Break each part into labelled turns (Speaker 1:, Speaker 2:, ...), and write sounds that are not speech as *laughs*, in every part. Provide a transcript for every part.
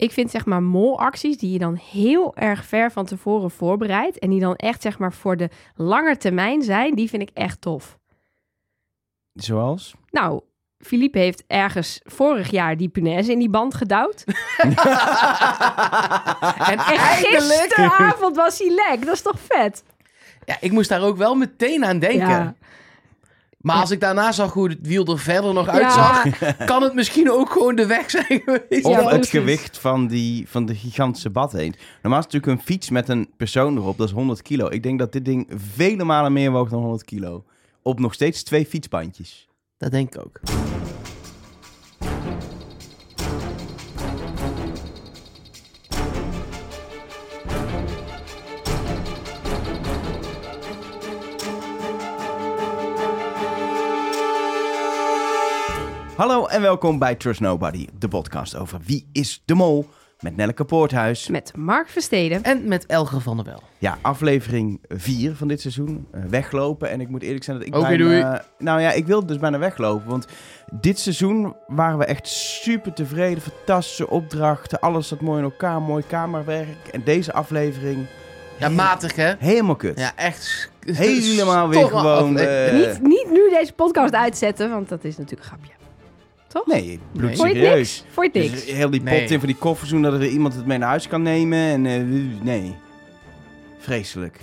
Speaker 1: Ik vind zeg maar molacties die je dan heel erg ver van tevoren voorbereidt. En die dan echt zeg maar voor de lange termijn zijn. Die vind ik echt tof.
Speaker 2: Zoals?
Speaker 1: Nou, Philippe heeft ergens vorig jaar die punaise in die band gedouwd. *laughs*
Speaker 3: En eigenlijk...
Speaker 1: gisteravond was hij lek. Dat is toch vet?
Speaker 3: Ja, ik moest daar ook wel meteen aan denken.
Speaker 1: Ja.
Speaker 3: Maar als ik daarna zag hoe het wiel er verder nog uitzag, kan het misschien ook gewoon de weg zijn geweest.
Speaker 2: Of
Speaker 1: Ja,
Speaker 2: het gewicht van, die, van de gigantische bad heen. Normaal is het natuurlijk een fiets met een persoon erop, dat is 100 kilo. Ik denk dat dit ding vele malen meer woog dan 100 kilo. Op nog steeds twee fietsbandjes.
Speaker 3: Dat denk ik ook.
Speaker 2: Hallo en welkom bij Trust Nobody, de podcast over Wie is de Mol? Met Nelleke Poorthuis.
Speaker 1: Met Mark Versteden.
Speaker 3: En met Elger van der Wel.
Speaker 2: Ja, aflevering 4 van dit seizoen. eh, weglopen. En ik moet eerlijk zijn dat ik
Speaker 3: Oké,
Speaker 2: bijna... Nou ja, ik wilde dus bijna weglopen. Want dit seizoen waren we echt super tevreden. Fantastische opdrachten. Alles zat mooi in elkaar. Mooi kamerwerk. En deze aflevering
Speaker 3: Ja, matig hè?
Speaker 2: helemaal kut.
Speaker 3: Ja, echt.
Speaker 2: Helemaal weer gewoon... eh,
Speaker 1: Niet, niet nu deze podcast uitzetten, want dat is natuurlijk een grapje. Toch?
Speaker 2: Nee,
Speaker 1: je
Speaker 2: bloedserieus.
Speaker 1: niks? Vond je het
Speaker 2: Dus
Speaker 1: niks?
Speaker 2: heel die pot
Speaker 3: Nee.
Speaker 2: in van die koffers doen dat er iemand het mee naar huis kan nemen. En eh, nee. Vreselijk.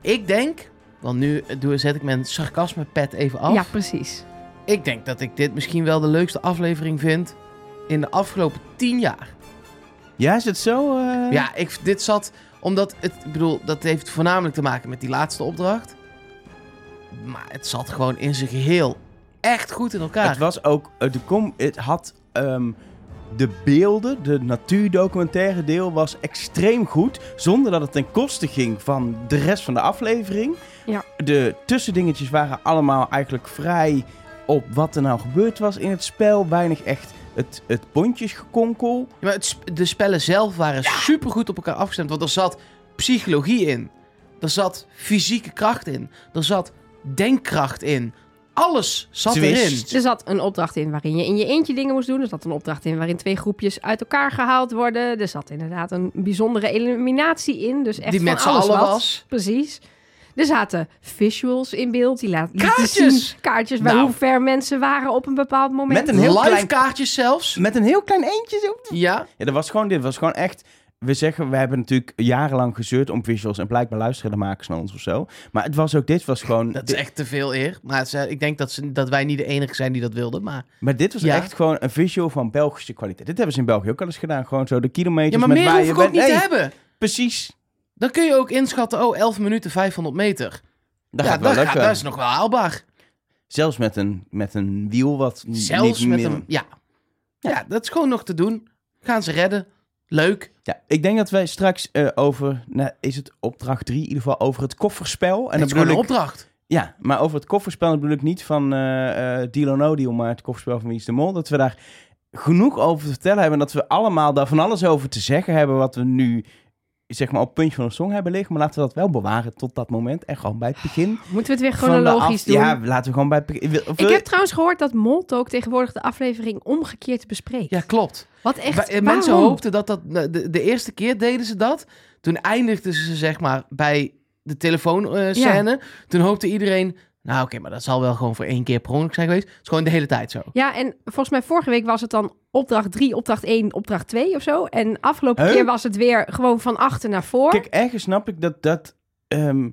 Speaker 3: Ik denk, want nu doe, zet ik mijn sarcasme pet even af.
Speaker 1: Ja, precies.
Speaker 3: Ik denk dat ik dit misschien wel de leukste aflevering vind in de afgelopen tien jaar.
Speaker 2: Ja, is het zo? eh?
Speaker 3: Ja, ik, dit zat omdat het, ik bedoel, dat heeft voornamelijk te maken met die laatste opdracht. Maar het zat gewoon in zijn geheel echt goed in elkaar.
Speaker 2: Het was ook, eh, de com het had ehm, de beelden, de natuurdocumentaire deel was extreem goed, zonder dat het ten koste ging van de rest van de aflevering.
Speaker 1: Ja.
Speaker 2: De tussendingetjes waren allemaal eigenlijk vrij op wat er nou gebeurd was in het spel, weinig echt het, het pontjesgekonkel.
Speaker 3: Ja, maar het, de spellen zelf waren super goed op elkaar afgestemd. Want er zat psychologie in. Er zat fysieke kracht in. Er zat denkkracht in. Alles zat
Speaker 2: Twist.
Speaker 3: erin.
Speaker 1: Er zat een opdracht in waarin je in je eentje dingen moest doen. Er zat een opdracht in waarin twee groepjes uit elkaar gehaald worden. Er zat inderdaad een bijzondere eliminatie in. Dus echt
Speaker 3: Die
Speaker 1: van
Speaker 3: met z'n
Speaker 1: alles
Speaker 3: allen
Speaker 1: wat.
Speaker 3: was.
Speaker 1: Precies. Er zaten visuals in beeld. Die laten lieten
Speaker 3: Kaartjes!
Speaker 1: zien. Kaartjes bij
Speaker 3: Nou.
Speaker 1: hoe ver mensen waren op een bepaald moment.
Speaker 2: Met een heel
Speaker 3: Live
Speaker 2: klein,
Speaker 3: kaartjes zelfs.
Speaker 2: met een heel klein eentje zo.
Speaker 3: Ja.
Speaker 2: Ja, dat was gewoon dit. was gewoon echt. We zeggen, we hebben natuurlijk jarenlang gezeurd om visuals en blijkbaar luisteren de makers naar ons of zo. Maar het was ook, dit was gewoon.
Speaker 3: Dat is echt te veel eer. Maar ze- ik denk dat, ze, dat wij niet de enige zijn die dat wilden. Maar,
Speaker 2: Maar dit was
Speaker 3: Ja.
Speaker 2: echt gewoon een visual van Belgische kwaliteit. Dit hebben ze in België ook al eens gedaan. Gewoon zo de kilometers
Speaker 3: ja, maar
Speaker 2: met
Speaker 3: meer
Speaker 2: waar
Speaker 3: hoef
Speaker 2: je
Speaker 3: ik ook
Speaker 2: bent.
Speaker 3: niet
Speaker 2: Nee,
Speaker 3: te hebben.
Speaker 2: Precies.
Speaker 3: Dan kun je ook inschatten, oh, 11 minuten 500 meter.
Speaker 2: Dat
Speaker 3: ja,
Speaker 2: gaat wel
Speaker 3: dat, gaat, dat is nog wel haalbaar.
Speaker 2: Zelfs met een, met een wiel wat
Speaker 3: Zelfs
Speaker 2: niet
Speaker 3: met
Speaker 2: meer-
Speaker 3: een... Ja. ja, dat is gewoon nog te doen. Gaan ze redden. Leuk.
Speaker 2: Ja, ik denk dat wij straks eh, over, nou, is het opdracht 3 in ieder geval, over het kofferspel. En
Speaker 3: En dat is gewoon een
Speaker 2: ik,
Speaker 3: opdracht.
Speaker 2: ja, maar over het kofferspel bedoel ik niet van eh eh Deal or No Deal, maar het kofferspel van Wie is de Mol. Dat we daar genoeg over te vertellen hebben. Dat we allemaal daar van alles over te zeggen hebben wat we nu zeg maar op het puntje van een song hebben liggen. Maar laten we dat wel bewaren tot dat moment. En gewoon bij het begin *sighs*
Speaker 1: Moeten we het weer chronologisch
Speaker 2: af-
Speaker 1: doen?
Speaker 2: Ja, laten we gewoon bij het begin.
Speaker 1: Ik
Speaker 2: wil-
Speaker 1: heb trouwens gehoord dat Moltok tegenwoordig de aflevering omgekeerd bespreekt.
Speaker 3: Ja, klopt.
Speaker 1: Wat echt,
Speaker 3: eh, mensen
Speaker 1: waarom?
Speaker 3: hoopten dat dat... De, de eerste keer deden ze dat. Toen eindigden ze zeg maar bij de telefoonscène. Toen hoopte iedereen... Nou oké, maar dat zal wel gewoon voor één keer per ongeluk zijn geweest. Het is gewoon de hele tijd zo.
Speaker 1: Ja, en volgens mij vorige week was het dan opdracht 3, opdracht 1, opdracht 2 of zo. En afgelopen
Speaker 2: Huh?
Speaker 1: keer was het weer gewoon van achter naar voor.
Speaker 2: Kijk, ergens snap ik dat, dat ehm,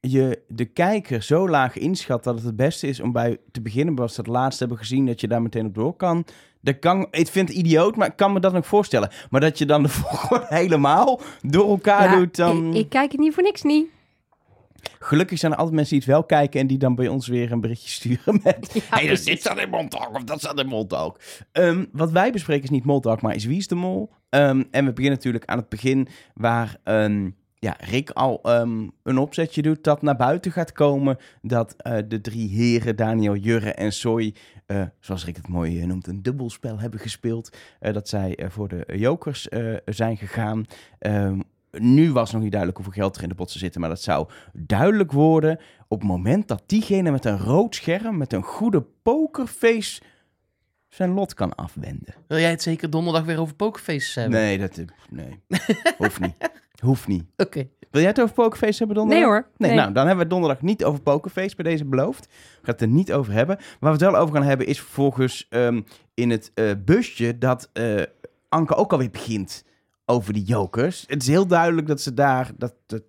Speaker 2: je de kijker zo laag inschat dat het het beste is om bij te beginnen, we het laatst hebben gezien, dat je daar meteen op door kan. Dat kan ik vind het idioot, maar ik kan me dat nog voorstellen. Maar dat je dan de *laughs* volgorde helemaal door elkaar
Speaker 1: Ja,
Speaker 2: doet, dan...
Speaker 1: ik, ik kijk het niet voor niks niet.
Speaker 2: Gelukkig zijn er altijd mensen die het wel kijken en die dan bij ons weer een berichtje *laughs* sturen met...
Speaker 1: Ja,
Speaker 2: hey, dus dit staat in Montauk of dat staat in Montauk. Ehm wat wij bespreken is niet Montauk, maar is Wie is de Mol? Ehm, en we beginnen natuurlijk aan het begin waar ehm, ja, Rick al een opzetje doet dat naar buiten gaat komen. Dat eh, de drie heren, Daniel, Jurre en Soy, eh, zoals Rick het mooi eh, noemt, een dubbelspel hebben gespeeld. Dat zij voor de jokers zijn gegaan. Nu was nog niet duidelijk hoeveel geld er in de botsen zitten, maar dat zou duidelijk worden op het moment dat diegene met een rood scherm, met een goede pokerface, zijn lot kan afwenden.
Speaker 3: Wil jij het zeker donderdag weer over pokerfaces hebben?
Speaker 2: Nee, dat nee. *laughs* hoeft niet. Hoeft niet.
Speaker 3: Oké.
Speaker 2: Wil jij het over pokerface hebben donderdag?
Speaker 1: Nee hoor.
Speaker 2: Nee,
Speaker 1: Nee.
Speaker 2: nou, dan hebben we het donderdag niet over pokerface bij deze beloofd. We gaan het er niet over hebben. Waar we het wel over gaan hebben is vervolgens ehm, in het eh, busje dat eh, Anke ook alweer begint over die jokers. Het is heel duidelijk dat ze daar, dat het,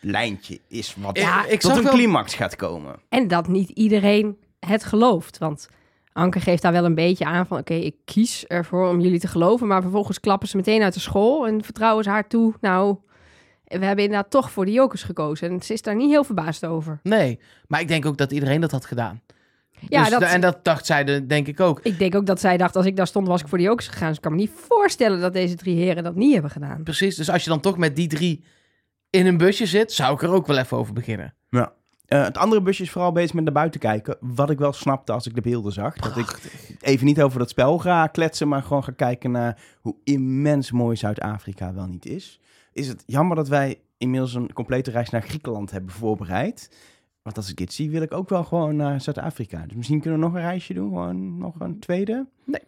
Speaker 2: lijntje is wat
Speaker 3: Ja, ik
Speaker 2: tot een
Speaker 3: wel-
Speaker 2: climax gaat komen.
Speaker 1: En dat niet iedereen het gelooft. Want Anke geeft daar wel een beetje aan van... oké, ik kies ervoor om jullie te geloven... maar vervolgens klappen ze meteen uit de school... en vertrouwen ze haar toe. Nou, we hebben inderdaad toch voor de jokers gekozen. En ze is daar niet heel verbaasd over.
Speaker 3: Nee, maar ik denk ook dat iedereen dat had gedaan.
Speaker 1: Ja,
Speaker 3: Dus
Speaker 1: dat,
Speaker 3: En dat dacht zij, de- denk ik ook.
Speaker 1: ik denk ook dat zij dacht... als ik daar stond, was ik voor de jokers gegaan. Dus ik kan me niet voorstellen dat deze drie heren dat niet hebben gedaan.
Speaker 3: Precies, dus als je dan toch met die drie in een busje zit, zou ik er ook wel even over beginnen.
Speaker 2: Ja. Eh, het andere busje is vooral bezig met naar buiten kijken. Wat ik wel snapte als ik de beelden zag. Dat ik even niet over dat spel ga kletsen, maar gewoon ga kijken naar hoe immens mooi Zuid-Afrika wel niet is. Is het jammer dat wij inmiddels een complete reis naar Griekenland hebben voorbereid. Want als ik dit zie, wil ik ook wel gewoon naar Zuid-Afrika. Dus misschien kunnen we nog een reisje doen, gewoon nog een tweede?
Speaker 3: Nee.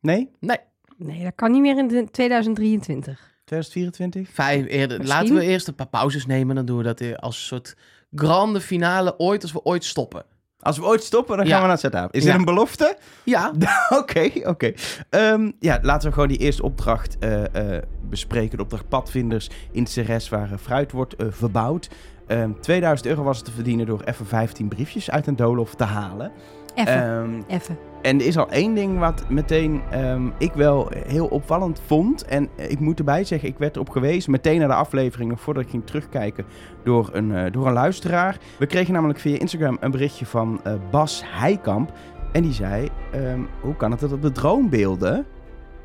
Speaker 2: Nee?
Speaker 3: Nee,
Speaker 1: Nee, dat kan niet meer in de 2023.
Speaker 2: 2024?
Speaker 3: vijf eerder.
Speaker 1: Misschien.
Speaker 3: Laten we eerst een paar pauzes nemen. Dan doen we dat als een soort grande finale ooit, als we ooit stoppen.
Speaker 2: Als we ooit stoppen, dan gaan we naar Zuid-Afrika. Is
Speaker 3: Ja.
Speaker 2: dit een belofte?
Speaker 3: Ja, *laughs*
Speaker 2: Oké, oké. Ehm, ja, laten we gewoon die eerste opdracht eh, eh, bespreken. De opdracht padvinders in Ceres, waar fruit wordt eh, verbouwd. Ehm 2000 euro was het te verdienen door even 15 briefjes uit een doolhof te halen.
Speaker 1: Even,
Speaker 2: Ehm,
Speaker 1: even.
Speaker 2: en er is al één ding wat meteen ehm, ik wel heel opvallend vond. En eh, ik moet erbij zeggen, ik werd erop gewezen, meteen naar de aflevering, nog voordat ik ging terugkijken, door een, eh, door een luisteraar. We kregen namelijk via Instagram een berichtje van eh, Bas Heikamp. En die zei, ehm, hoe kan het dat op de droombeelden,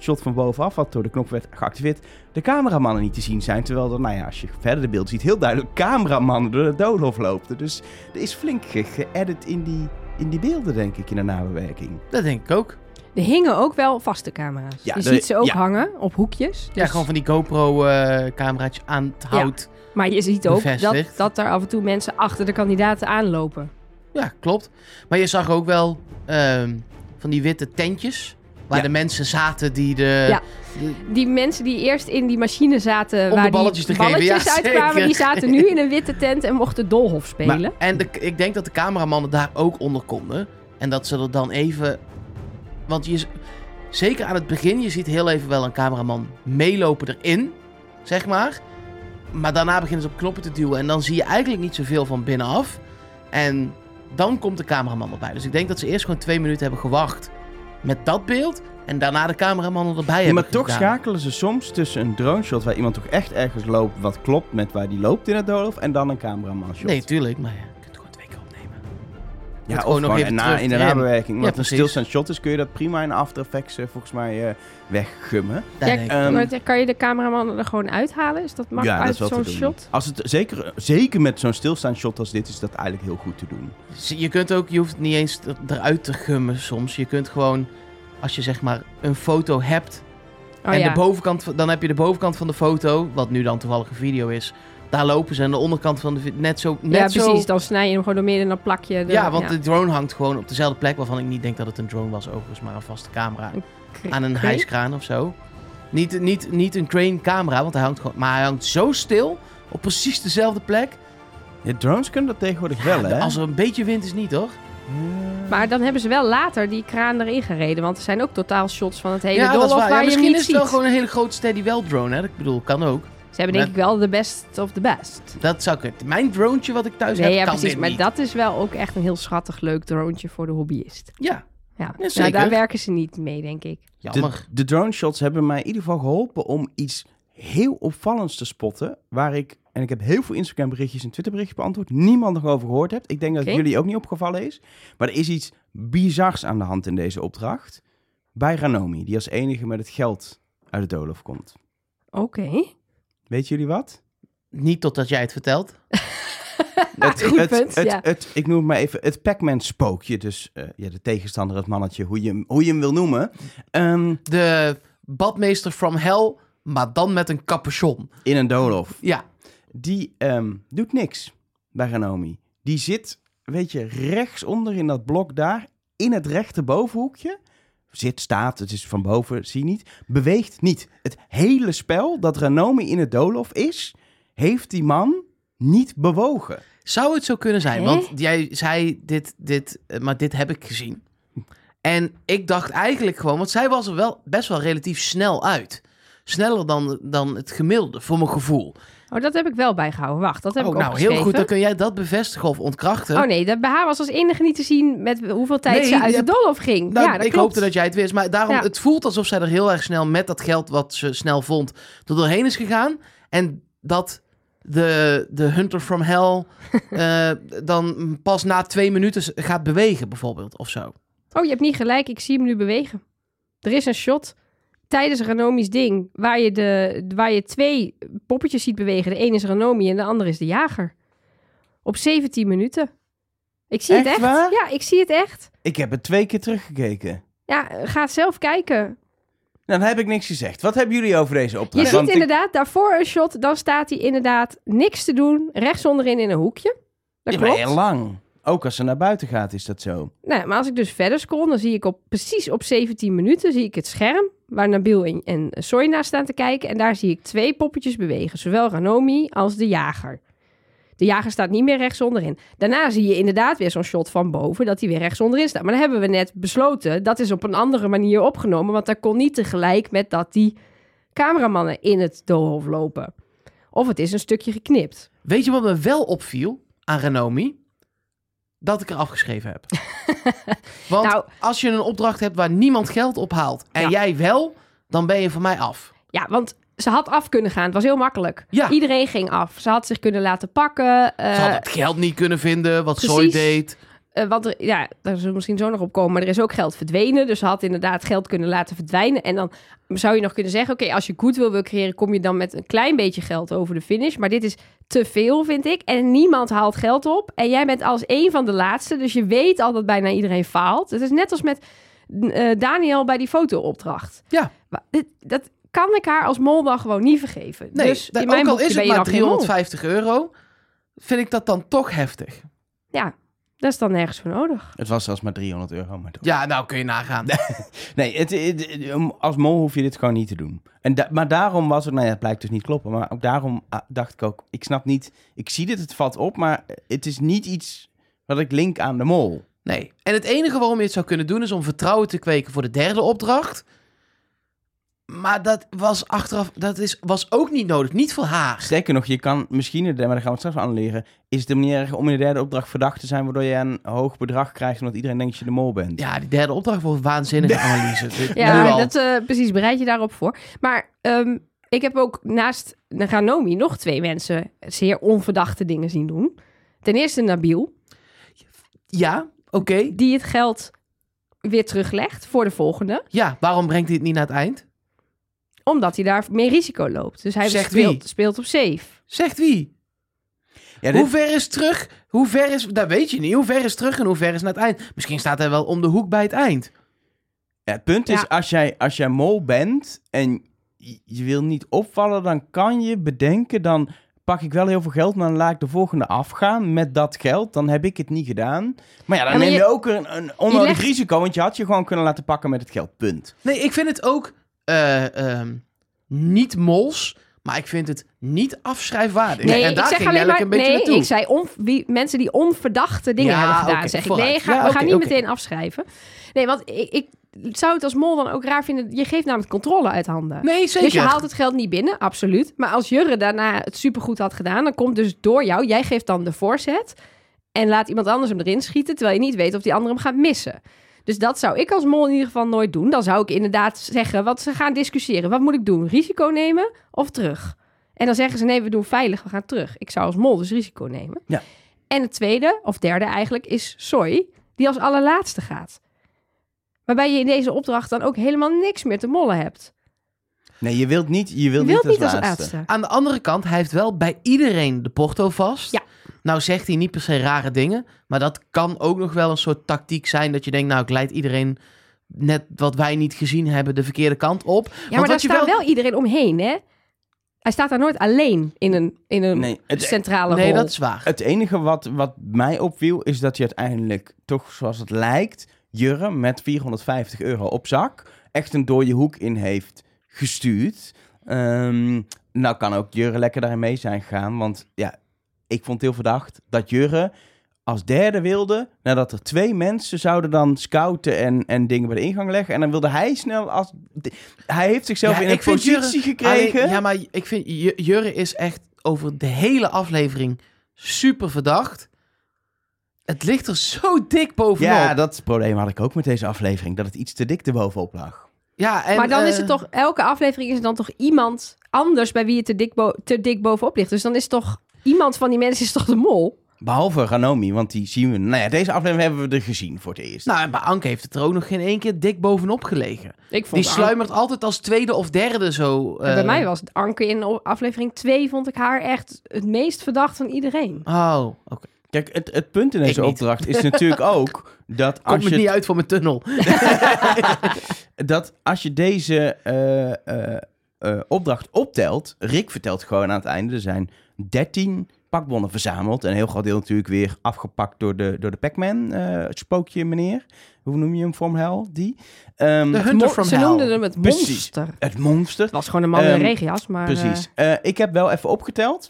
Speaker 2: shot van bovenaf, wat door de knop werd geactiveerd, de cameramannen niet te zien zijn. Terwijl er, nou ja, als je verder de beeld ziet, heel duidelijk cameramannen door de doolhof lopen. Dus er is flink ge- geëdit in die, in die beelden, denk ik, in de nabewerking.
Speaker 3: dat denk ik ook.
Speaker 1: Er hingen ook wel vaste camera's.
Speaker 2: Ja,
Speaker 1: je
Speaker 2: de-
Speaker 1: ziet ze ook
Speaker 2: ja.
Speaker 1: hangen op hoekjes.
Speaker 3: Ja,
Speaker 1: Dus-
Speaker 3: gewoon van die GoPro-cameraatje aan het
Speaker 1: Ja.
Speaker 3: hout.
Speaker 1: Maar je ziet ook dat,
Speaker 3: Bevestigd.
Speaker 1: dat er af en toe mensen achter de kandidaten aanlopen.
Speaker 3: Ja, klopt. Maar je zag ook wel ehm, van die witte tentjes. Waar
Speaker 2: Ja.
Speaker 3: de mensen zaten die de...
Speaker 1: Ja. Die mensen die eerst in die machine zaten
Speaker 3: Om
Speaker 1: waar
Speaker 3: de balletjes
Speaker 1: die
Speaker 3: te geven,
Speaker 1: balletjes
Speaker 3: ja,
Speaker 1: uitkwamen,
Speaker 3: zeker.
Speaker 1: die zaten nu in een witte tent en mochten Dolhof spelen.
Speaker 3: Maar, en de, ik denk dat de cameramannen daar ook onder konden. En dat ze er dan even... Want je, zeker aan het begin, je ziet heel even wel een cameraman meelopen erin, zeg maar. Maar daarna beginnen ze op knoppen te duwen. En dan zie je eigenlijk niet zoveel van binnenaf. En dan komt de cameraman erbij. Dus ik denk dat ze eerst gewoon twee minuten hebben gewacht met dat beeld. En daarna de cameramannen erbij hebben
Speaker 2: maar toch
Speaker 3: gedaan.
Speaker 2: schakelen ze soms tussen een drone shot waar iemand toch echt ergens loopt wat klopt met waar die loopt in het doolhof en dan een cameraman shot.
Speaker 3: Nee, tuurlijk. Maar ja,
Speaker 2: ja, of
Speaker 3: gewoon nog even
Speaker 2: na,
Speaker 3: terug
Speaker 2: in de nabewerking.
Speaker 3: Ja,
Speaker 2: Want een
Speaker 3: precies.
Speaker 2: stilstaand shot is, kun je dat prima in After Effects eh, volgens mij eh, weggummen.
Speaker 1: Ja,
Speaker 2: Ehm,
Speaker 1: maar kan je de cameraman er gewoon uithalen? Is dat makkelijk
Speaker 2: ja, dat
Speaker 1: uit
Speaker 2: is wel
Speaker 1: zo'n shot?
Speaker 2: Als het, zeker, zeker met zo'n stilstaand shot als dit is dat eigenlijk heel goed te doen.
Speaker 3: Je kunt ook, je hoeft het niet eens er- eruit te gummen soms. Je kunt gewoon, als je zeg maar een foto hebt.
Speaker 1: Oh
Speaker 3: en
Speaker 1: ja.
Speaker 3: de bovenkant, dan heb je de bovenkant van de foto, wat nu dan toevallig een video is. Daar lopen ze en de onderkant van de net zo. Net
Speaker 1: ja,
Speaker 3: zo,
Speaker 1: precies. Dan snij je hem gewoon door midden en dan plak je de...
Speaker 3: Ja, want de drone hangt gewoon op dezelfde plek, waarvan ik niet denk dat het een drone was, overigens, maar een vaste camera. Aan een hijskraan of zo. Niet, niet, niet een crane camera, want hij hangt gewoon. Maar hij hangt zo stil op precies dezelfde plek.
Speaker 2: Ja, drones kunnen dat tegenwoordig wel, hè?
Speaker 3: Als er een beetje wind is, niet toch?
Speaker 1: Maar dan hebben ze wel later die kraan erin gereden. Want er zijn ook totaal shots van het hele
Speaker 3: ja, waar.
Speaker 1: waar
Speaker 3: Ja,
Speaker 1: je hem
Speaker 3: misschien is het wel gewoon een hele grote steady well drone, hè? Ik bedoel, kan ook.
Speaker 1: Ze hebben denk ik wel de best of the best.
Speaker 3: Dat zou kunnen. Mijn drone wat ik thuis
Speaker 1: Nee,
Speaker 3: heb,
Speaker 1: ja,
Speaker 3: kan
Speaker 1: precies.
Speaker 3: dit
Speaker 1: Maar
Speaker 3: niet.
Speaker 1: dat is wel ook echt een heel schattig leuk droontje voor de hobbyist.
Speaker 3: Ja,
Speaker 1: Ja,
Speaker 3: Ja,
Speaker 1: Nou,
Speaker 3: zeker.
Speaker 1: daar werken ze niet mee, denk ik.
Speaker 3: jammer.
Speaker 2: De, de drone shots hebben mij in ieder geval geholpen om iets heel opvallends te spotten. Waar ik, en ik heb heel veel Instagram berichtjes en Twitter berichtjes beantwoord, niemand nog over gehoord hebt. Ik denk dat het jullie ook niet opgevallen is. Maar er is iets bizars aan de hand in deze opdracht. Bij Ranomi, die als enige met het geld uit de doolhof komt.
Speaker 1: Oké.
Speaker 2: Weet jullie wat?
Speaker 3: Niet totdat jij het vertelt. *laughs*
Speaker 2: Het,
Speaker 1: Goed
Speaker 2: het,
Speaker 1: punt,
Speaker 2: het,
Speaker 1: ja.
Speaker 2: het- ik noem het maar even het Pac-Man spookje. Dus eh, ja, de tegenstander, het mannetje, hoe je, hem- hoe je hem wil noemen. Ehm,
Speaker 3: De badmeester from hell, maar dan met een capuchon.
Speaker 2: in een doolhof.
Speaker 3: Ja,
Speaker 2: die ehm, doet niks bij Ranomi. Die zit, weet je, rechtsonder in dat blok daar, in het rechterbovenhoekje, zit, staat, het is van boven, zie niet, beweegt niet. Het hele spel dat Ranomi in het doolhof is, heeft die man niet bewogen.
Speaker 3: Zou het zo kunnen zijn?
Speaker 1: Hè?
Speaker 3: Want jij zei dit, dit, eh, maar dit heb ik gezien. En ik dacht eigenlijk gewoon, want zij was er wel best wel relatief snel uit. Sneller dan, dan het gemiddelde, voor mijn gevoel.
Speaker 1: Oh, dat heb ik wel bijgehouden. Wacht, dat heb
Speaker 3: oh,
Speaker 1: ik
Speaker 3: nou, heel goed. Dan kun jij dat bevestigen of ontkrachten.
Speaker 1: Oh nee, dat bij haar was als enige niet te zien met hoeveel tijd
Speaker 3: Nee,
Speaker 1: ze uit de doolhof ging.
Speaker 3: Nou,
Speaker 1: ja, dat
Speaker 3: ik
Speaker 1: klopt.
Speaker 3: hoopte dat jij het wist. Maar daarom,
Speaker 1: Ja.
Speaker 3: het voelt alsof zij er heel erg snel met dat geld wat ze snel vond, er doorheen is gegaan. En dat de, de Hunter from Hell *laughs* eh, dan pas na twee minuten gaat bewegen, bijvoorbeeld, of zo.
Speaker 1: Oh, je hebt niet gelijk. Ik zie hem nu bewegen. Er is een shot tijdens Ranomi's ding waar je, de, waar je twee poppetjes ziet bewegen. De een is Ranomi en de ander is de jager. Op 17 minuten. Ik zie het
Speaker 2: Echt waar?
Speaker 1: Ja, ik zie het echt.
Speaker 2: Ik heb het twee keer teruggekeken.
Speaker 1: Ja, ga zelf kijken.
Speaker 2: Nou, dan heb ik niks gezegd. Wat hebben jullie over deze
Speaker 1: Je
Speaker 2: opdracht?
Speaker 1: ziet
Speaker 2: Want ik-
Speaker 1: inderdaad daarvoor een shot. Dan staat hij inderdaad niks te doen. Rechts onderin in een hoekje. Dat
Speaker 2: Ja,
Speaker 1: klopt.
Speaker 2: heel lang. Ook als ze naar buiten gaat, is dat zo.
Speaker 1: Nou, maar als ik dus verder scroll, dan zie ik op precies op 17 minuten zie ik het scherm waar Nabil en, naar staan te kijken. En daar zie ik twee poppetjes bewegen, zowel Ranomi als de jager. De jager staat niet meer rechts onderin. Daarna zie je inderdaad weer zo'n shot van boven dat hij weer rechts onderin staat. Maar dan hebben we net besloten, dat is op een andere manier opgenomen, want dat kon niet tegelijk met dat die cameramannen in het doolhof lopen. Of het is een stukje geknipt.
Speaker 3: Weet je wat me wel opviel aan Renomi? Dat ik er afgeschreven heb. *laughs* Want
Speaker 1: Nou-
Speaker 3: als je een opdracht hebt waar niemand geld ophaalt en
Speaker 1: Ja.
Speaker 3: jij wel, dan ben je van mij af.
Speaker 1: Ja, want ze had af kunnen gaan. Het was heel makkelijk.
Speaker 3: Ja.
Speaker 1: Iedereen ging af. Ze had zich kunnen laten pakken. eh,
Speaker 3: Ze had het geld niet kunnen vinden, wat Zoe
Speaker 1: precies.
Speaker 3: deed.
Speaker 1: Eh, want er, ja, daar zullen we misschien zo nog op komen. Maar er is ook geld verdwenen. Dus ze had inderdaad geld kunnen laten verdwijnen. En dan zou je nog kunnen zeggen... oké, als je goodwill wil creëren... kom je dan met een klein beetje geld over de finish. Maar dit is te veel, vind ik. En niemand haalt geld op. En jij bent als een van de laatste. Dus je weet al dat bijna iedereen faalt. Het is net als met eh, Daniel bij die fotoopdracht.
Speaker 3: Ja.
Speaker 1: Maar dit- dat kan ik haar als mol dan gewoon niet vergeven.
Speaker 3: Nee,
Speaker 1: dus in mijn
Speaker 3: ook al is het maar
Speaker 1: dan geen mol.
Speaker 3: 350 euro, vind ik dat dan toch heftig.
Speaker 1: Ja, dat is dan nergens voor nodig.
Speaker 2: Het was zelfs maar 300 euro. Maar toch.
Speaker 3: Ja, nou kun je nagaan. *laughs*
Speaker 2: Nee, het, het- het- als mol hoef je dit gewoon niet te doen. En da- maar daarom was het, nou ja, het blijkt dus niet kloppen. Maar ook daarom ah, dacht ik ook, ik snap niet, ik zie dit, het valt op, maar het is niet iets wat ik link aan de mol.
Speaker 3: Nee. En het enige waarom je het zou kunnen doen is om vertrouwen te kweken voor de derde opdracht. Maar dat was achteraf, dat is, was ook niet nodig. Niet voor haar.
Speaker 2: Sterker nog, je kan misschien, maar daar gaan we het straks aan leren, is het niet erg om in de derde opdracht verdacht te zijn, waardoor je een hoog bedrag krijgt, omdat iedereen denkt dat je de mol bent.
Speaker 3: Ja, die derde opdracht wordt waanzinnige *laughs* analyse.
Speaker 1: Ja, dat, eh, precies, bereid je daarop voor. Maar ehm, ik heb ook naast Ganomi nog twee mensen zeer onverdachte dingen zien doen. Ten eerste Nabil,
Speaker 3: Ja, oké.
Speaker 1: die het geld weer teruglegt voor de volgende.
Speaker 3: Ja, waarom brengt hij het niet naar het eind?
Speaker 1: Omdat hij daar meer risico loopt. Dus hij
Speaker 3: Zegt
Speaker 1: speelt,
Speaker 3: wie?
Speaker 1: speelt op safe.
Speaker 3: Zegt wie?
Speaker 2: Ja, dit-
Speaker 3: Hoe ver is terug? Hoe ver is... Dat weet je niet. Hoe ver is terug en hoe ver is naar het eind? Misschien staat hij wel om de hoek bij het eind.
Speaker 2: Ja, het punt is,
Speaker 1: Ja.
Speaker 2: als, jij, als jij mol bent en je, je wil niet opvallen, dan kan je bedenken, dan pak ik wel heel veel geld, maar dan laat ik de volgende afgaan met dat geld. Dan heb ik het niet gedaan. Maar ja, dan
Speaker 1: Ja, maar
Speaker 2: neem je,
Speaker 1: je-
Speaker 2: ook een, een onnodig
Speaker 1: legt-
Speaker 2: risico, want je had je gewoon kunnen laten pakken met het geld, punt.
Speaker 3: Nee, ik vind het ook eh, ehm, niet mols, maar ik vind het niet afschrijfwaardig.
Speaker 1: Nee,
Speaker 3: en
Speaker 1: ik
Speaker 3: daar ging
Speaker 1: maar...
Speaker 3: een beetje
Speaker 1: Nee,
Speaker 3: naartoe.
Speaker 1: ik zei on, wie, mensen die onverdachte dingen
Speaker 3: Ja,
Speaker 1: hebben gedaan, zeg ik. Nee, ga,
Speaker 3: Ja,
Speaker 1: we gaan niet meteen afschrijven. Nee, want ik, ik zou het als mol dan ook raar vinden. Je geeft namelijk controle uit handen.
Speaker 3: Nee, zeker.
Speaker 1: Dus je haalt het geld niet binnen, absoluut. Maar als Jurre daarna het supergoed had gedaan, dan komt dus door jou, jij geeft dan de voorzet en laat iemand anders hem erin schieten, terwijl je niet weet of die ander hem gaat missen. Dus dat zou ik als mol in ieder geval nooit doen. Dan zou ik inderdaad zeggen, wat ze gaan discussiëren. Wat moet ik doen? Risico nemen of terug? En dan zeggen ze, nee, we doen veilig, we gaan terug. Ik zou als mol dus risico nemen.
Speaker 2: Ja.
Speaker 1: En het tweede, of derde eigenlijk, is Soy, die als allerlaatste gaat. Waarbij je in deze opdracht dan ook helemaal niks meer te mollen hebt.
Speaker 2: Nee, je wilt niet, je wilt
Speaker 1: Je wilt
Speaker 2: niet als
Speaker 1: niet als
Speaker 2: laatste.
Speaker 1: laatste.
Speaker 3: Aan de andere kant, hij heeft wel bij iedereen de porto vast.
Speaker 1: Ja.
Speaker 3: Nou zegt hij niet per se rare dingen, maar dat kan ook nog wel een soort tactiek zijn dat je denkt, nou ik leid iedereen net wat wij niet gezien hebben de verkeerde kant op.
Speaker 1: Ja,
Speaker 3: Want
Speaker 1: maar daar
Speaker 3: wat je
Speaker 1: staat wel... iedereen omheen, hè? Hij staat daar nooit alleen in een, in een
Speaker 2: Nee, het,
Speaker 1: centrale
Speaker 3: Nee,
Speaker 1: rol.
Speaker 3: dat is waar.
Speaker 2: het enige wat, wat mij opviel, is dat je uiteindelijk toch, zoals het lijkt, Jurre met 450 euro op zak echt een dode hoek in heeft gestuurd. Ehm, nou kan ook Jurre lekker daarin mee zijn gegaan. Want ja, ik vond het heel verdacht dat Jurre als derde wilde... nadat er twee mensen zouden dan scouten en, en dingen bij de ingang leggen. En dan wilde hij snel als... Hij heeft zichzelf
Speaker 3: Ja,
Speaker 2: in een positie
Speaker 3: Jurre-
Speaker 2: gekregen.
Speaker 3: Alleen, ja, maar ik vind Ju- Jurre is echt over de hele aflevering super verdacht. Het ligt er zo dik bovenop.
Speaker 2: Ja, dat probleem had ik ook met deze aflevering. Dat het iets te dik erbovenop lag.
Speaker 3: Ja, en,
Speaker 1: maar dan is
Speaker 3: eh,
Speaker 1: het toch, elke aflevering is er dan toch iemand anders bij wie het te dik, bo- te dik bovenop ligt. Dus dan is toch, iemand van die mensen is toch de mol?
Speaker 2: Behalve Ranomi, want die zien we... Nou ja, deze aflevering hebben we er gezien voor het eerst.
Speaker 3: Nou, en bij Anke heeft het er ook nog geen één keer dik bovenop gelegen.
Speaker 1: Ik vond
Speaker 3: Die sluimert altijd als tweede of derde zo.
Speaker 1: Bij
Speaker 3: eh,
Speaker 1: mij was Anke in aflevering 2 vond ik haar echt het meest verdacht van iedereen.
Speaker 3: Oh, oké.
Speaker 2: Kijk, het, het punt in deze opdracht is natuurlijk *laughs* ook dat
Speaker 3: Komt
Speaker 2: als
Speaker 3: me
Speaker 2: je,
Speaker 3: niet uit voor mijn tunnel. *laughs*
Speaker 2: dat als je deze eh, eh, eh, opdracht optelt, Rick vertelt gewoon aan het einde, er zijn 13 pakbonnen verzameld. En een heel groot deel natuurlijk weer afgepakt door de, door de Pac-Man, eh, het spookje meneer. Hoe noem je hem from hell? Die. Ehm,
Speaker 3: De Hunter from
Speaker 1: Ze
Speaker 3: Hell.
Speaker 1: noemden hem het
Speaker 2: Precies.
Speaker 1: monster.
Speaker 2: het monster.
Speaker 1: Het was gewoon een man in een
Speaker 2: Ehm,
Speaker 1: regenjas, maar...
Speaker 2: Precies.
Speaker 1: eh,
Speaker 2: Eh, ik heb wel even opgeteld.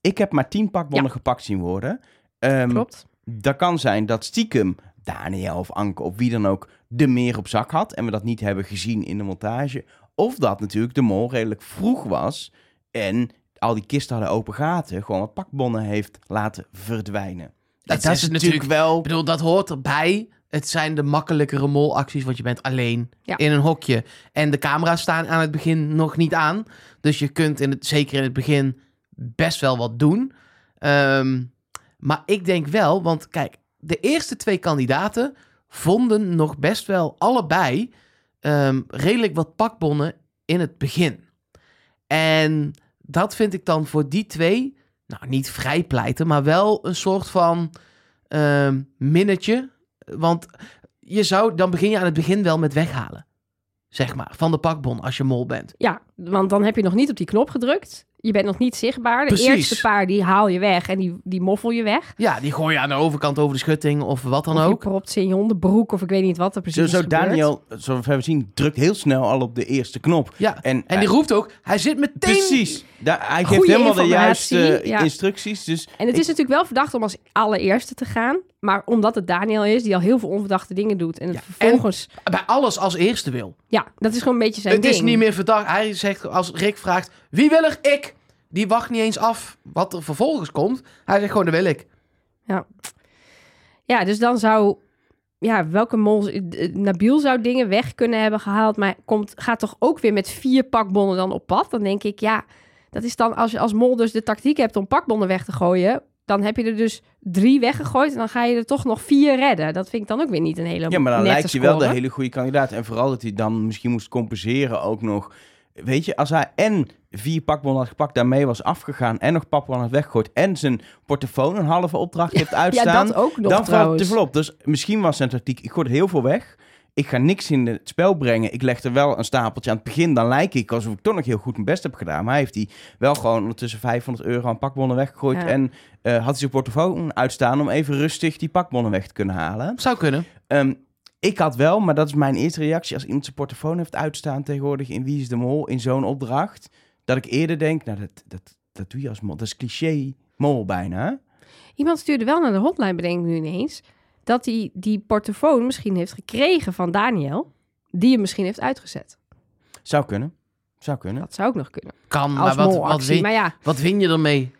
Speaker 2: Ik heb maar 10 pakbonnen gepakt zien worden. Ehm,
Speaker 1: klopt.
Speaker 2: Dat kan zijn dat stiekem Daniel of Anke of wie dan ook de meer op zak had en we dat niet hebben gezien in de montage. Of dat natuurlijk de mol redelijk vroeg was en al die kisten hadden open gaten, gewoon wat pakbonnen heeft laten verdwijnen.
Speaker 3: Dat is natuurlijk-
Speaker 2: wel...
Speaker 3: Ik bedoel, dat hoort erbij. Het zijn de makkelijkere molacties, want je bent alleen
Speaker 1: Ja.
Speaker 3: in een hokje. En de camera's staan aan het begin nog niet aan. Dus je kunt in het, zeker in het begin best wel wat doen. Ehm, maar ik denk wel, want kijk, de eerste twee kandidaten vonden nog best wel allebei ehm, redelijk wat pakbonnen in het begin. En dat vind ik dan voor die twee, nou niet vrijpleiten, maar wel een soort van ehm minnetje. Want je zou, dan begin je aan het begin wel met weghalen. Zeg maar, van de pakbon als je mol bent.
Speaker 1: Ja, want dan heb je nog niet op die knop gedrukt. Je bent nog niet zichtbaar. De
Speaker 3: Precies.
Speaker 1: eerste paar die haal je weg en die, die moffel je weg.
Speaker 3: Ja, die gooi je aan de overkant over de schutting of wat dan
Speaker 1: of je
Speaker 3: ook.
Speaker 1: propt ze in je hondenbroek of ik weet niet wat er precies
Speaker 2: Zo,
Speaker 1: is
Speaker 2: zo. Daniel, zoals we hebben zien, drukt heel snel al op de eerste knop.
Speaker 3: Ja,
Speaker 2: En,
Speaker 3: en die roept ook, hij zit meteen...
Speaker 2: Precies. Hij geeft helemaal de juiste
Speaker 1: ja.
Speaker 2: instructies. Dus
Speaker 1: En het
Speaker 2: ik-
Speaker 1: is natuurlijk wel verdacht om als allereerste te gaan. Maar omdat het Daniel is, die al heel veel onverdachte dingen doet. En
Speaker 3: Ja,
Speaker 1: vervolgens...
Speaker 3: Bij alles als eerste wil.
Speaker 1: Ja, dat is gewoon een beetje zijn
Speaker 3: het
Speaker 1: ding.
Speaker 3: is niet meer verdacht. Hij zegt, als Rick vraagt, wie wil er? Ik. Die wacht niet eens af wat er vervolgens komt. Hij zegt gewoon, dat wil ik.
Speaker 1: Ja, dus dan zou... Ja, welke mol... eh, Nabil zou dingen weg kunnen hebben gehaald. Maar komt, gaat toch ook weer met vier pakbonnen dan op pad? Dan denk ik, ja... Dat is dan als je als mol dus de tactiek hebt om pakbonnen weg te gooien... Dan heb je er dus drie weggegooid en dan ga je er toch nog vier redden. Dat vind ik dan ook weer niet een hele
Speaker 2: Ja, maar dan lijkt je wel de hele goede kandidaat. En vooral dat hij dan misschien moest compenseren ook nog. Weet je, als hij en vier pakbonnen had gepakt, daarmee was afgegaan... en nog pakbonnen had weggegooid... en zijn portofoon een halve opdracht heeft *laughs*
Speaker 1: Ja,
Speaker 2: uitstaan...
Speaker 1: dat ook nog
Speaker 2: dan valt het te veel op. Dus misschien was zijn tactiek, ik gooi heel veel weg... Ik ga niks in het spel brengen. Ik leg er wel een stapeltje aan het begin. Dan lijk ik alsof ik toch nog heel goed mijn best heb gedaan. Maar hij heeft hij wel gewoon ondertussen 500 euro aan pakbonnen weggegooid.
Speaker 1: Ja.
Speaker 2: En eh, had hij zijn portofoon uitstaan om even rustig die pakbonnen weg te kunnen halen.
Speaker 3: Zou kunnen.
Speaker 2: Ehm, ik had wel, maar dat is mijn eerste reactie. Als iemand zijn portofoon heeft uitstaan tegenwoordig in Wie is de Mol in zo'n opdracht. Dat ik eerder denk, nou dat, dat, dat doe je als mol. Dat is cliché mol bijna.
Speaker 1: Iemand stuurde wel naar de hotline, bedenk ik nu ineens, dat hij die portofoon misschien heeft gekregen van Daniel, die hem misschien heeft uitgezet.
Speaker 2: Zou kunnen. Zou kunnen.
Speaker 1: Dat zou ook nog kunnen.
Speaker 3: Kan,
Speaker 1: Als
Speaker 3: maar wat, wat,
Speaker 1: molactie.
Speaker 3: win,
Speaker 1: Maar ja,
Speaker 3: wat win je ermee?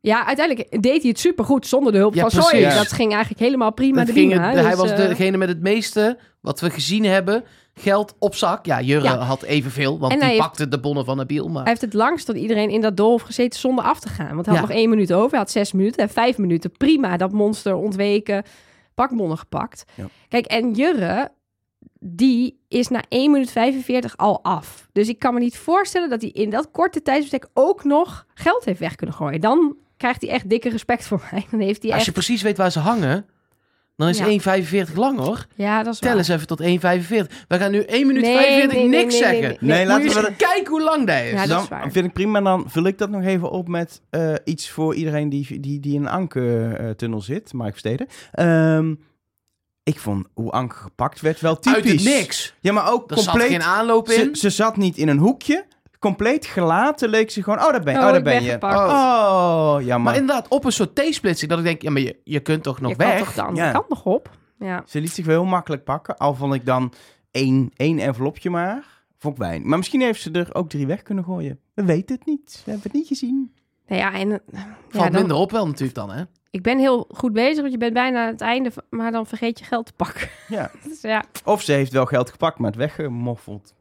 Speaker 1: ja, uiteindelijk deed hij het supergoed zonder de hulp
Speaker 3: Ja,
Speaker 1: van.
Speaker 2: Ja.
Speaker 1: Dat ging eigenlijk helemaal prima
Speaker 3: Het
Speaker 1: de
Speaker 3: ging
Speaker 1: prima.
Speaker 3: het- hij
Speaker 1: Dus,
Speaker 3: was
Speaker 1: eh,
Speaker 3: degene met het meeste, wat we gezien hebben, geld op zak. Ja, Jurre
Speaker 1: Ja.
Speaker 3: had evenveel, want
Speaker 1: En
Speaker 3: die
Speaker 1: heeft-
Speaker 3: pakte de bonnen van Nabil. Maar
Speaker 1: Hij heeft het langst dan iedereen in dat doolhof gezeten zonder af te gaan. Want hij had nog één minuut over. Hij had zes minuten en vijf minuten. Prima, dat monster ontweken. Pakbonnen gepakt.
Speaker 2: Ja.
Speaker 1: Kijk, en Jurre, die is na 1 minuut 45 al af. Dus ik kan me niet voorstellen dat hij in dat korte tijdsbestek ook nog geld heeft weg kunnen gooien. Dan krijgt hij echt dikke respect voor mij. *laughs* Dan heeft hij
Speaker 3: als
Speaker 1: echt...
Speaker 3: je precies weet waar ze hangen, dan is
Speaker 1: Ja.
Speaker 3: 1,45 lang hoor.
Speaker 1: Ja, dat is
Speaker 3: Tel
Speaker 1: waar.
Speaker 3: eens even tot 1,45. We gaan nu 1 minuut
Speaker 1: Nee,
Speaker 3: 45
Speaker 1: nee, nee,
Speaker 3: niks
Speaker 1: nee, nee,
Speaker 3: zeggen.
Speaker 1: nee.
Speaker 2: Laten
Speaker 3: je
Speaker 2: we
Speaker 3: eens kijken hoe lang dat is.
Speaker 1: Ja, dat
Speaker 2: dan
Speaker 1: is waar.
Speaker 2: vind ik prima. Dan vul ik dat nog even op met eh, iets voor iedereen die, die, die in een Anke-tunnel zit. Mark Versteden. Ehm ik vond hoe Anke gepakt werd wel
Speaker 3: Uit
Speaker 2: typisch.
Speaker 3: het niks.
Speaker 2: Ja, maar ook
Speaker 3: Er zat
Speaker 2: compleet...
Speaker 3: geen aanloop
Speaker 2: Ze,
Speaker 3: in.
Speaker 2: ze zat niet in een hoekje. Compleet gelaten leek ze gewoon... Oh, daar ben je. Oh,
Speaker 1: Oh,
Speaker 2: daar ben
Speaker 1: ben
Speaker 2: je.
Speaker 1: gepakt.
Speaker 2: Oh, jammer.
Speaker 3: Maar inderdaad, op een soort T-splitsing. Dat ik denk, ja, maar je, je kunt toch nog
Speaker 1: je
Speaker 3: weg?
Speaker 1: kan toch de andere
Speaker 2: Ja.
Speaker 1: kant nog op? Ja.
Speaker 2: Ze liet zich wel heel makkelijk pakken. Al vond ik dan één, één envelopje maar. Vond ik weinig. Maar misschien heeft ze er ook drie weg kunnen gooien. We weten het niet. We hebben het niet gezien.
Speaker 1: Nou ja, en...
Speaker 3: Valt
Speaker 1: ja, dan-
Speaker 3: minder op wel natuurlijk dan, hè?
Speaker 1: Ik ben heel goed bezig, want je bent bijna aan het einde, maar dan vergeet je geld te pakken.
Speaker 2: Ja. *laughs*
Speaker 1: Dus ja,
Speaker 2: Of ze heeft wel geld gepakt, maar het weggemoffeld.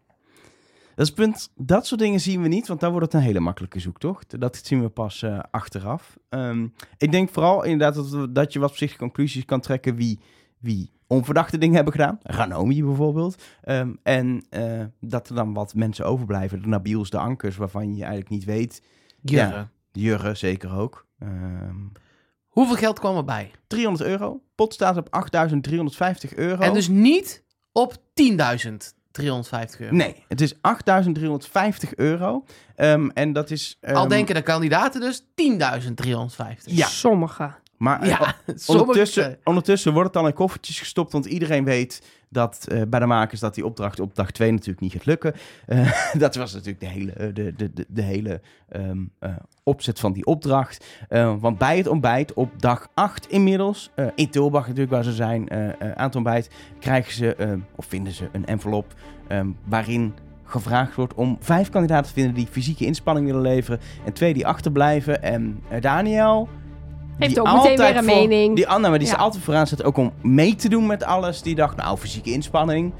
Speaker 2: Dat is het punt. Dat soort dingen zien we niet, want dan wordt het een hele makkelijke zoektocht. Dat zien we pas eh, achteraf. Ehm, ik denk vooral inderdaad dat, we- dat je wat voorzichtige conclusies kan trekken wie, wie onverdachte dingen hebben gedaan. Ranomi bijvoorbeeld. Ehm, en eh, dat er dan wat mensen overblijven. De Nabiels, de Ankers, waarvan je eigenlijk niet weet. Ja.
Speaker 3: Jurre.
Speaker 2: Jurre zeker ook. Ehm,
Speaker 3: Hoeveel geld kwam erbij?
Speaker 2: 300 euro. Pot staat op 8.350 euro.
Speaker 3: En dus niet op 10.350 euro.
Speaker 2: Nee, het is 8.350 euro. Ehm, en dat is... ehm,
Speaker 3: Al denken de kandidaten dus 10.350.
Speaker 2: Ja.
Speaker 1: sommige.
Speaker 2: Maar
Speaker 3: Ja,
Speaker 2: eh, *laughs*
Speaker 3: sommige-
Speaker 2: ondertussen, ondertussen wordt het al in koffertjes gestopt. Want iedereen weet dat eh, bij de makers dat die opdracht op dag 2 natuurlijk niet gaat lukken. Eh, *laughs* dat was natuurlijk de hele, de, de, de, de hele ehm, eh, opzet van die opdracht. Want bij het ontbijt op dag 8 inmiddels, in Tilbach natuurlijk waar ze zijn, aan het ontbijt, krijgen ze, of vinden ze een envelop ehm, waarin gevraagd wordt om vijf kandidaten te vinden die fysieke inspanning willen leveren en twee die achterblijven. En Daniel...
Speaker 1: Heeft
Speaker 2: die
Speaker 1: ook meteen
Speaker 2: altijd
Speaker 1: weer een
Speaker 2: voor-
Speaker 1: mening.
Speaker 2: Die Anna, maar die
Speaker 1: Ja.
Speaker 2: is altijd vooraan staat ook om mee te doen met alles. Die dacht, nou, fysieke inspanning.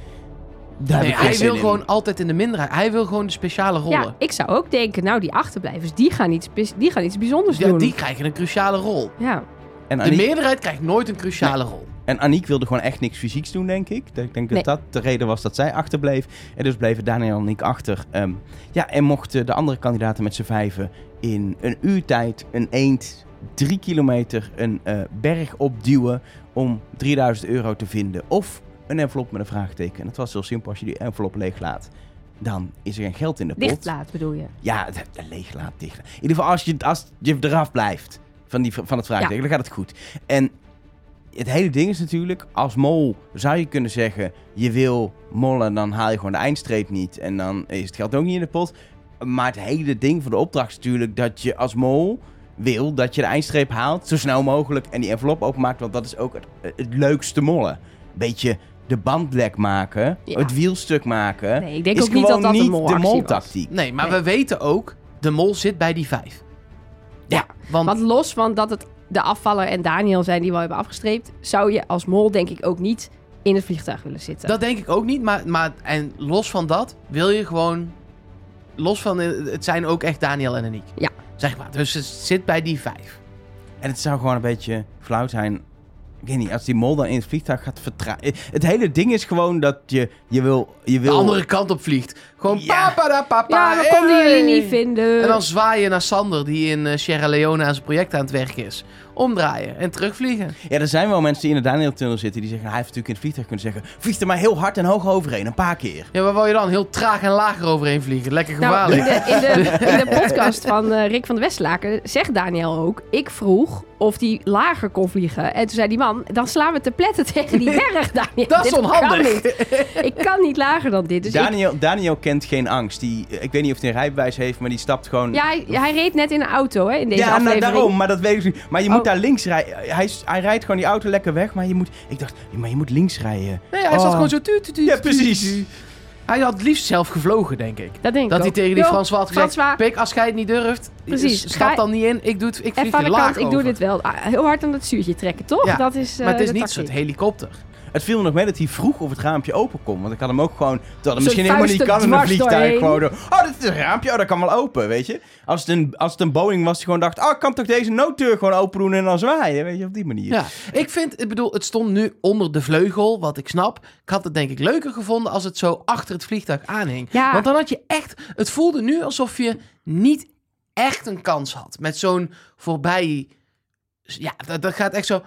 Speaker 2: Daar
Speaker 3: Nee,
Speaker 2: heb ik geen
Speaker 3: hij
Speaker 2: zin
Speaker 3: wil
Speaker 2: in.
Speaker 3: gewoon altijd in de minderheid. Hij wil gewoon de speciale rollen.
Speaker 1: Ja, ik zou ook denken, nou, die achterblijvers, die gaan iets, die gaan iets bijzonders
Speaker 3: Ja,
Speaker 1: doen.
Speaker 3: die krijgen een cruciale rol.
Speaker 1: Ja,
Speaker 2: En
Speaker 3: De meerderheid krijgt nooit een cruciale rol.
Speaker 2: en Aniek wilde gewoon echt niks fysieks doen, denk ik. Ik denk
Speaker 1: Nee.
Speaker 2: dat dat de reden was dat zij achterbleef. En dus bleven Daniel en Aniek achter. Ehm, ja, en mochten de andere kandidaten met z'n vijven in een uur tijd een eend drie kilometer een eh, berg opduwen om 3000 euro te vinden. Of een envelop met een vraagteken. En het was heel simpel, als je die envelop leeglaat, dan is er geen geld in de pot.
Speaker 1: dicht laat bedoel je.
Speaker 2: Ja, leeglaat dicht. In ieder geval, als je, als je eraf blijft van, die, van het vraagteken, dan gaat het goed. En het hele ding is natuurlijk, als mol zou je kunnen zeggen... je wil mollen, dan haal je gewoon de eindstreep niet. En dan is het geld ook niet in de pot. Maar het hele ding van de opdracht is natuurlijk dat je als mol wil dat je de eindstreep haalt... zo snel mogelijk en die envelop openmaakt. Want dat is ook het, het leukste mollen. Beetje de band lek maken,
Speaker 1: Ja.
Speaker 2: het wielstuk maken...
Speaker 1: Nee, ik denk
Speaker 2: is
Speaker 1: ook niet
Speaker 2: gewoon
Speaker 1: dat dat een
Speaker 2: niet de moltactiek.
Speaker 3: Nee, maar
Speaker 1: Nee.
Speaker 3: we weten ook, de mol zit bij die vijf.
Speaker 1: Ja,
Speaker 3: Want,
Speaker 1: Want los van dat het de afvaller en Daniel zijn die we al hebben afgestreept, zou je als mol denk ik ook niet in het vliegtuig willen zitten.
Speaker 3: dat denk ik ook niet. Maar, maar en los van dat wil je gewoon... Los van, het zijn ook echt Daniel en Aniek.
Speaker 1: Ja.
Speaker 3: Zeg maar, dus het zit bij die vijf.
Speaker 2: En het zou gewoon een beetje flauw zijn. Ik weet niet, als die mol dan in het vliegtuig gaat vertragen. Het hele ding is gewoon dat je, je wil... Je
Speaker 3: De
Speaker 2: wil
Speaker 3: andere kant op vliegt. Gewoon
Speaker 2: Ja.
Speaker 3: papa da papa.
Speaker 1: ja, we konden jullie niet vinden.
Speaker 3: En dan zwaaien naar Sander, die in eh, Sierra Leone aan zijn project aan het werken is. Omdraaien en terugvliegen.
Speaker 2: Ja, er zijn wel mensen die in de Daniel-tunnel zitten die zeggen... Hij heeft natuurlijk in het vliegtuig kunnen zeggen... Vlieg er maar heel hard en hoog overheen, een paar keer.
Speaker 3: Ja, waar wil je dan? Heel traag en lager overheen vliegen. Lekker
Speaker 1: nou, in,
Speaker 3: gevaarlijk.
Speaker 1: de, in, de, in de *laughs* podcast van eh, Rick van de Westlaken zegt Daniel ook... Ik vroeg of die lager kon vliegen. En toen zei die man, dan slaan we te pletten tegen die *laughs* berg, Daniel.
Speaker 3: Dat is onhandig.
Speaker 1: Kan. Ik kan niet lager dan dit. Dus ik-
Speaker 2: Daniel, Daniel kent geen angst. Die, ik weet niet of hij een rijbewijs heeft, maar die stapt gewoon...
Speaker 1: ja, hij, hij reed net in een auto hè, in deze
Speaker 2: Ja, nou,
Speaker 1: aflevering.
Speaker 2: daarom, maar dat weet ik niet. Maar je
Speaker 1: Oh.
Speaker 2: moet daar links rijden. Hij, is- hij rijdt gewoon die auto lekker weg, maar je moet... Ik dacht, maar je moet links rijden.
Speaker 3: Nee, hij zat
Speaker 2: Oh.
Speaker 3: gewoon zo... Tu, tu, tu,
Speaker 2: Ja,
Speaker 3: tu,
Speaker 2: precies.
Speaker 3: Hij had het liefst zelf gevlogen, denk ik.
Speaker 1: Dat denk ik
Speaker 3: Dat hij tegen die
Speaker 1: Jo,
Speaker 3: François had gezegd...
Speaker 1: François,
Speaker 3: Pik, als jij het niet durft,
Speaker 1: Precies.
Speaker 3: stap dan niet in. Ik, doe het, ik vlieg
Speaker 1: Even aan
Speaker 3: er
Speaker 1: de
Speaker 3: laag
Speaker 1: kant, ik doe dit wel. Ah, Heel hard aan dat stuurtje trekken, toch?
Speaker 3: Ja,
Speaker 1: Dat is, eh,
Speaker 3: Maar het is
Speaker 1: de
Speaker 3: niet
Speaker 1: tactiek.
Speaker 3: zo'n helikopter.
Speaker 2: Het viel me nog mee dat hij vroeg of het raampje open kon. Want ik had hem ook gewoon... Terwijl het misschien helemaal niet kan in een vliegtuig. Gewoon, door, oh, dit is een raampje. Oh, dat kan wel open, weet je. Als het een, als het een Boeing was die gewoon dacht... Oh, ik kan toch deze nooddeur gewoon open doen en dan zwaaien. Weet je, op die manier.
Speaker 3: Ja, ik vind, ik bedoel, het stond nu onder de vleugel, wat ik snap. Ik had het denk ik leuker gevonden als het zo achter het vliegtuig aanhing.
Speaker 1: Ja.
Speaker 3: Want dan had je echt, het voelde nu alsof je niet echt een kans had met zo'n voorbij Ja, dat, dat gaat echt zo...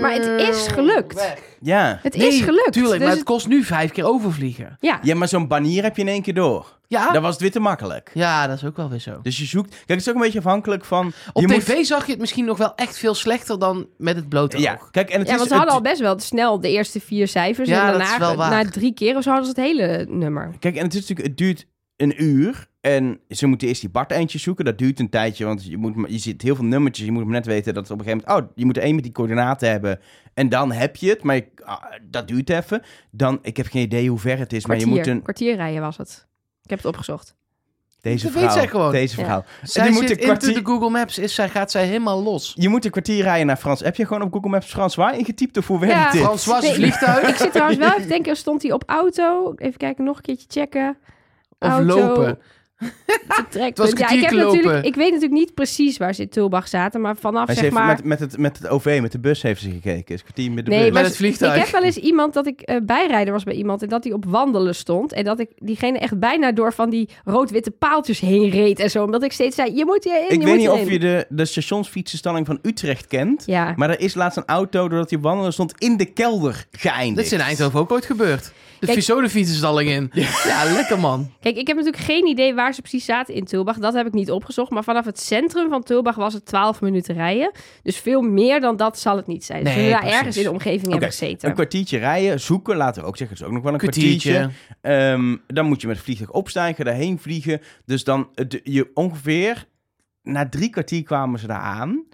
Speaker 1: Maar het is gelukt.
Speaker 3: Weg.
Speaker 2: Ja.
Speaker 1: Het
Speaker 3: Nee,
Speaker 1: is gelukt.
Speaker 3: Tuurlijk,
Speaker 1: Dus
Speaker 3: maar het
Speaker 1: het-
Speaker 3: kost nu vijf keer overvliegen.
Speaker 1: ja.
Speaker 2: ja, maar zo'n banier heb je in één keer door.
Speaker 3: Ja?
Speaker 2: Dat was het weer te makkelijk.
Speaker 3: Ja, dat is ook wel weer zo.
Speaker 2: Dus je zoekt... Kijk, het is ook een beetje afhankelijk van...
Speaker 3: Op
Speaker 2: je
Speaker 3: tv zag je het misschien nog wel echt veel slechter dan met het blote
Speaker 2: Ja,
Speaker 3: oog.
Speaker 2: kijk, en het
Speaker 1: Ja,
Speaker 2: is...
Speaker 1: want ze hadden al
Speaker 2: het-
Speaker 1: best wel snel de eerste vier cijfers.
Speaker 3: Ja,
Speaker 1: en
Speaker 3: dat
Speaker 1: daarna,
Speaker 3: is wel waar.
Speaker 1: na drie keer of zo hadden ze het hele nummer.
Speaker 2: Kijk, en het is natuurlijk... Het duurt een uur. En ze moeten eerst die Bart eindjes zoeken. Dat duurt een tijdje, want je, moet, je ziet heel veel nummertjes. Je moet maar net weten dat het op een gegeven moment... Oh, je moet er één met die coördinaten hebben. En dan heb je het. Maar je- ah, dat duurt even. Dan, ik heb geen idee hoe ver het is. Maar je moet een...
Speaker 1: kwartier rijden was het. Ik heb het opgezocht.
Speaker 2: Deze
Speaker 3: Dat weet
Speaker 2: vrouw.
Speaker 3: gewoon.
Speaker 2: Deze
Speaker 1: Ja.
Speaker 2: vrouw.
Speaker 3: Zij
Speaker 2: moet
Speaker 3: zit
Speaker 2: een
Speaker 3: into
Speaker 2: kwartier,
Speaker 3: de Google Maps, is zij, gaat zij helemaal los.
Speaker 2: je moet een kwartier rijden naar Frans. Heb je gewoon op Google Maps François ingetypt of hoe werkt
Speaker 1: Ja.
Speaker 2: dit?
Speaker 3: François
Speaker 1: Nee,
Speaker 3: vliegtuig
Speaker 1: Ik zit trouwens wel even te denken, stond hij op auto? Even kijken, nog een keertje checken.
Speaker 3: Of
Speaker 1: Auto,
Speaker 3: lopen. *laughs* was
Speaker 1: ja, ik, heb natuurlijk,
Speaker 3: lopen.
Speaker 1: ik weet natuurlijk niet precies waar ze in Tulbach zaten, maar vanaf zeg
Speaker 2: heeft
Speaker 1: maar...
Speaker 2: met, met, het, met het OV, met de bus heeft ze gekeken. Is kwartier met de
Speaker 1: Nee,
Speaker 2: bus.
Speaker 1: maar
Speaker 3: Met het vliegtuig.
Speaker 1: Ik heb wel eens iemand dat ik eh, bijrijder was bij iemand en dat hij op wandelen stond. En dat ik diegene echt bijna door van die rood-witte paaltjes heen reed en zo. Omdat ik steeds zei, je moet hierin,
Speaker 2: Ik
Speaker 1: je
Speaker 2: weet niet of je de, de stationsfietsenstalling van Utrecht kent.
Speaker 1: Ja,
Speaker 2: Maar er is laatst een auto, doordat hij op wandelen stond, in de kelder geëindigd.
Speaker 3: Dat is in Eindhoven ook ooit gebeurd. De
Speaker 1: Kijk-
Speaker 3: Visodefietsenstalling in. Ja, lekker man.
Speaker 1: kijk, ik heb natuurlijk geen idee waar ze precies zaten in Tulbach. Dat heb ik niet opgezocht. Maar vanaf het centrum van Tulbach was het 12 minuten rijden. Dus veel meer dan dat zal het niet zijn. Dus
Speaker 3: Nee,
Speaker 1: we daar ergens in de omgeving hebben gezeten.
Speaker 2: Een kwartiertje rijden, zoeken, laten we ook zeggen, dat is ook nog wel een kwartiertje.
Speaker 3: Kwartiertje.
Speaker 2: Ehm, dan moet je met het vliegtuig opstijgen, daarheen vliegen. Dus dan, het- je ongeveer, na drie kwartier kwamen ze daar aan.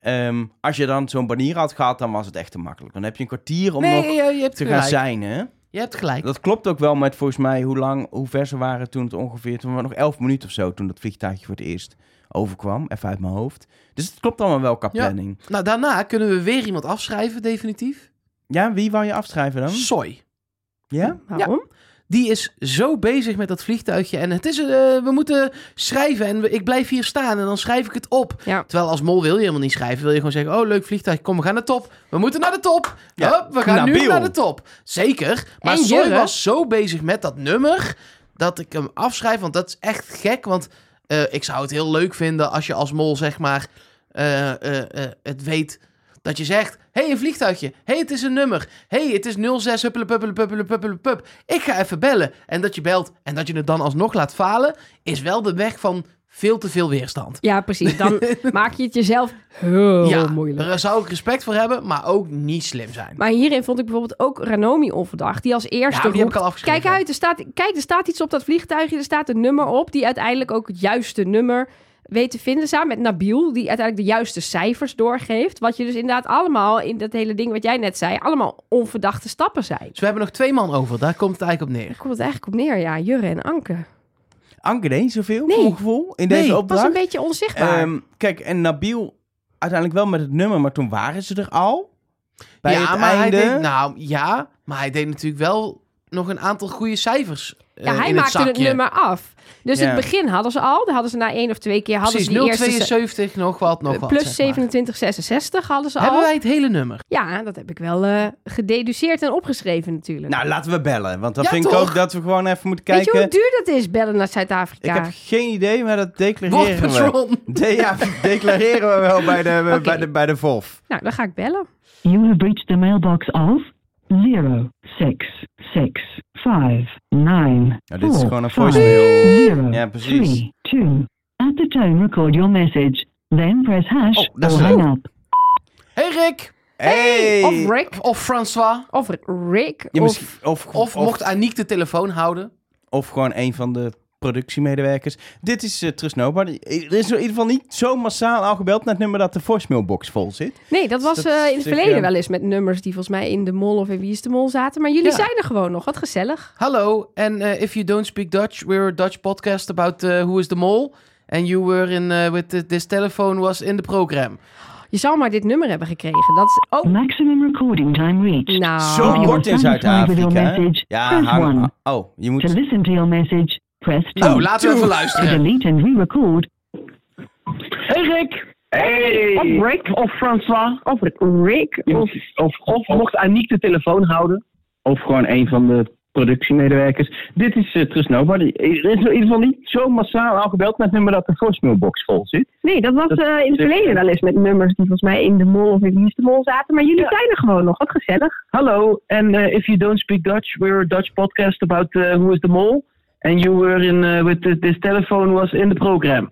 Speaker 2: Ehm, als je dan zo'n banier had gehad, dan was het echt te makkelijk. Dan heb je een kwartier om
Speaker 3: Nee,
Speaker 2: nog
Speaker 3: je, je hebt
Speaker 2: te gaan zijn, hè?
Speaker 3: Je hebt gelijk.
Speaker 2: Dat klopt ook wel met volgens mij hoe lang, hoe ver ze waren toen het ongeveer, toen we nog elf minuten of zo, toen dat vliegtuigje voor het eerst overkwam, even uit mijn hoofd. Dus het klopt allemaal wel qua
Speaker 3: Ja.
Speaker 2: planning.
Speaker 3: Nou, daarna kunnen we weer iemand afschrijven, definitief.
Speaker 2: Ja, wie wou je afschrijven dan?
Speaker 3: Soy.
Speaker 2: Ja?
Speaker 1: Waarom?
Speaker 3: Die is zo bezig met dat vliegtuigje. En het is, eh, we moeten schrijven. En we- ik blijf hier staan en dan schrijf ik het op.
Speaker 1: Ja.
Speaker 3: Terwijl als mol wil je helemaal niet schrijven. Wil je gewoon zeggen, oh leuk vliegtuig, kom we gaan naar de top. We moeten naar de top.
Speaker 2: Ja,
Speaker 3: Hup, we gaan nu naar de top. Zeker. Maar Soy was zo bezig met dat nummer dat ik hem afschrijf. Want dat is echt gek. Want eh, ik zou het heel leuk vinden als je als mol zeg maar eh, eh, eh, het weet dat je zegt... hey, een vliegtuigje. hey, het is een nummer. hey, het is 06 huppelepuppelepuppelepuppelepup. Ik ga even bellen. En dat je belt en dat je het dan alsnog laat falen... is wel de weg van veel te veel weerstand.
Speaker 1: Ja, precies. Dan *laughs* maak je het jezelf heel
Speaker 3: ja,
Speaker 1: moeilijk.
Speaker 3: daar zou ik respect voor hebben, maar ook niet slim zijn.
Speaker 1: Maar hierin vond ik bijvoorbeeld ook Ranomi onverdacht. Die als eerste
Speaker 3: die heb ik al afgeschreven.
Speaker 1: Kijk uit, er staat, kijk, er staat iets op dat vliegtuigje. Er staat een nummer op die uiteindelijk ook het juiste nummer weet te vinden. Samen met Nabil, die uiteindelijk de juiste cijfers doorgeeft. Wat je dus inderdaad allemaal in dat hele ding wat jij net zei... allemaal onverdachte stappen zijn.
Speaker 3: Dus we hebben nog twee man over, daar komt het eigenlijk op neer.
Speaker 1: Daar komt het eigenlijk op neer, ja. Jurre en Anke.
Speaker 2: Anke deed niet zoveel,
Speaker 1: Nee.
Speaker 2: voor mijn gevoel, in
Speaker 3: Nee,
Speaker 2: deze
Speaker 3: was
Speaker 1: was
Speaker 2: opdracht.
Speaker 1: een beetje onzichtbaar.
Speaker 2: Ehm, kijk, en Nabil uiteindelijk wel met het nummer, maar toen waren ze er al. Bij
Speaker 3: ja,
Speaker 2: het
Speaker 3: maar
Speaker 2: einde.
Speaker 3: hij deed, nou ja, maar hij deed natuurlijk wel nog een aantal goede cijfers. eh,
Speaker 1: ja, hij
Speaker 3: in
Speaker 1: maakte
Speaker 3: het,
Speaker 1: nummer af. Dus
Speaker 2: Ja.
Speaker 1: het begin hadden ze al. Daar hadden ze na één of twee keer... hadden
Speaker 3: Precies,
Speaker 1: ze die eerste...
Speaker 3: 072, nog wat, nog wat.
Speaker 1: plus
Speaker 3: zeg maar.
Speaker 1: 2766 hadden ze
Speaker 3: Hebben
Speaker 1: al.
Speaker 3: wij het hele nummer?
Speaker 1: Ja, dat heb ik wel eh, gededuceerd en opgeschreven natuurlijk.
Speaker 2: Nou, laten we bellen. Want dan
Speaker 3: Ja,
Speaker 2: vind ik ook dat we gewoon even moeten
Speaker 1: Weet je
Speaker 2: kijken.
Speaker 1: hoe duur dat is, bellen naar
Speaker 2: Ik
Speaker 1: Zuid-Afrika?
Speaker 2: heb geen idee, maar dat declareren we. *laughs* De, ja, declareren we wel bij de, *laughs* bij de, bij de VOF.
Speaker 1: Nou, dan ga ik bellen.
Speaker 4: You have reached the mailbox of zero six six five nine
Speaker 2: Nou, dit is
Speaker 4: four,
Speaker 2: gewoon een
Speaker 4: five,
Speaker 2: voicemail.
Speaker 4: zero,
Speaker 2: Ja, precies.
Speaker 4: three, two. At the tone, record your message. Then press hash
Speaker 2: Oh, dat is
Speaker 4: or hang up.
Speaker 3: Hey Rick.
Speaker 2: Hey!
Speaker 1: Of Rick.
Speaker 3: Of François.
Speaker 1: Of Rick.
Speaker 2: Ja,
Speaker 1: of...
Speaker 2: misschien- of,
Speaker 3: Of mocht Aniek de telefoon houden.
Speaker 2: of gewoon een van de productiemedewerkers. Dit is uh, Trust Nobody. Er is in ieder geval niet zo massaal al gebeld naar het nummer dat de voicemailbox vol zit.
Speaker 1: Nee, dat was
Speaker 2: Dat
Speaker 1: eh, in het verleden
Speaker 2: eh,
Speaker 1: wel eens met nummers die volgens mij in de mol of in Wie is de Mol zaten. Maar jullie
Speaker 3: Ja.
Speaker 1: zijn er gewoon nog. Wat gezellig.
Speaker 3: Hallo, and uh, if you don't speak Dutch, we're a Dutch podcast about uh, who is the mole. And you were in uh, with the- this telephone was in the program.
Speaker 1: Je zal maar dit nummer hebben gekregen. Dat is... Oh,
Speaker 4: Maximum recording time reached.
Speaker 1: nou.
Speaker 2: Zo
Speaker 4: you
Speaker 2: kort in
Speaker 4: are satisfied with your
Speaker 2: Zuid-Afrika. Ja,
Speaker 4: press
Speaker 2: hang-
Speaker 4: one.
Speaker 2: Oh, je
Speaker 4: To
Speaker 2: moet...
Speaker 4: listen to your message, press two.
Speaker 3: Nou, laten we even luisteren.
Speaker 4: delete and re-record,
Speaker 5: Hey Rick. Hey. Of Rick of François. Of Rick. Of, of, of mocht Aniek de telefoon houden. Of gewoon een van de productiemedewerkers. Dit is uh, Trust Nobody. Er is in ieder geval niet zo massaal al gebeld met nummer dat de voicemailbox vol zit.
Speaker 6: Nee, dat was
Speaker 5: Dat-
Speaker 6: eh, in het verleden wel eens met nummers die volgens mij in de mol of in de mol zaten. Maar jullie
Speaker 5: Ja.
Speaker 6: zijn er gewoon nog. Wat gezellig.
Speaker 5: Hallo, and uh, if you don't speak Dutch, we're a Dutch podcast about uh, Who is the Mole. And you were in uh, with the, this telephone was in the program.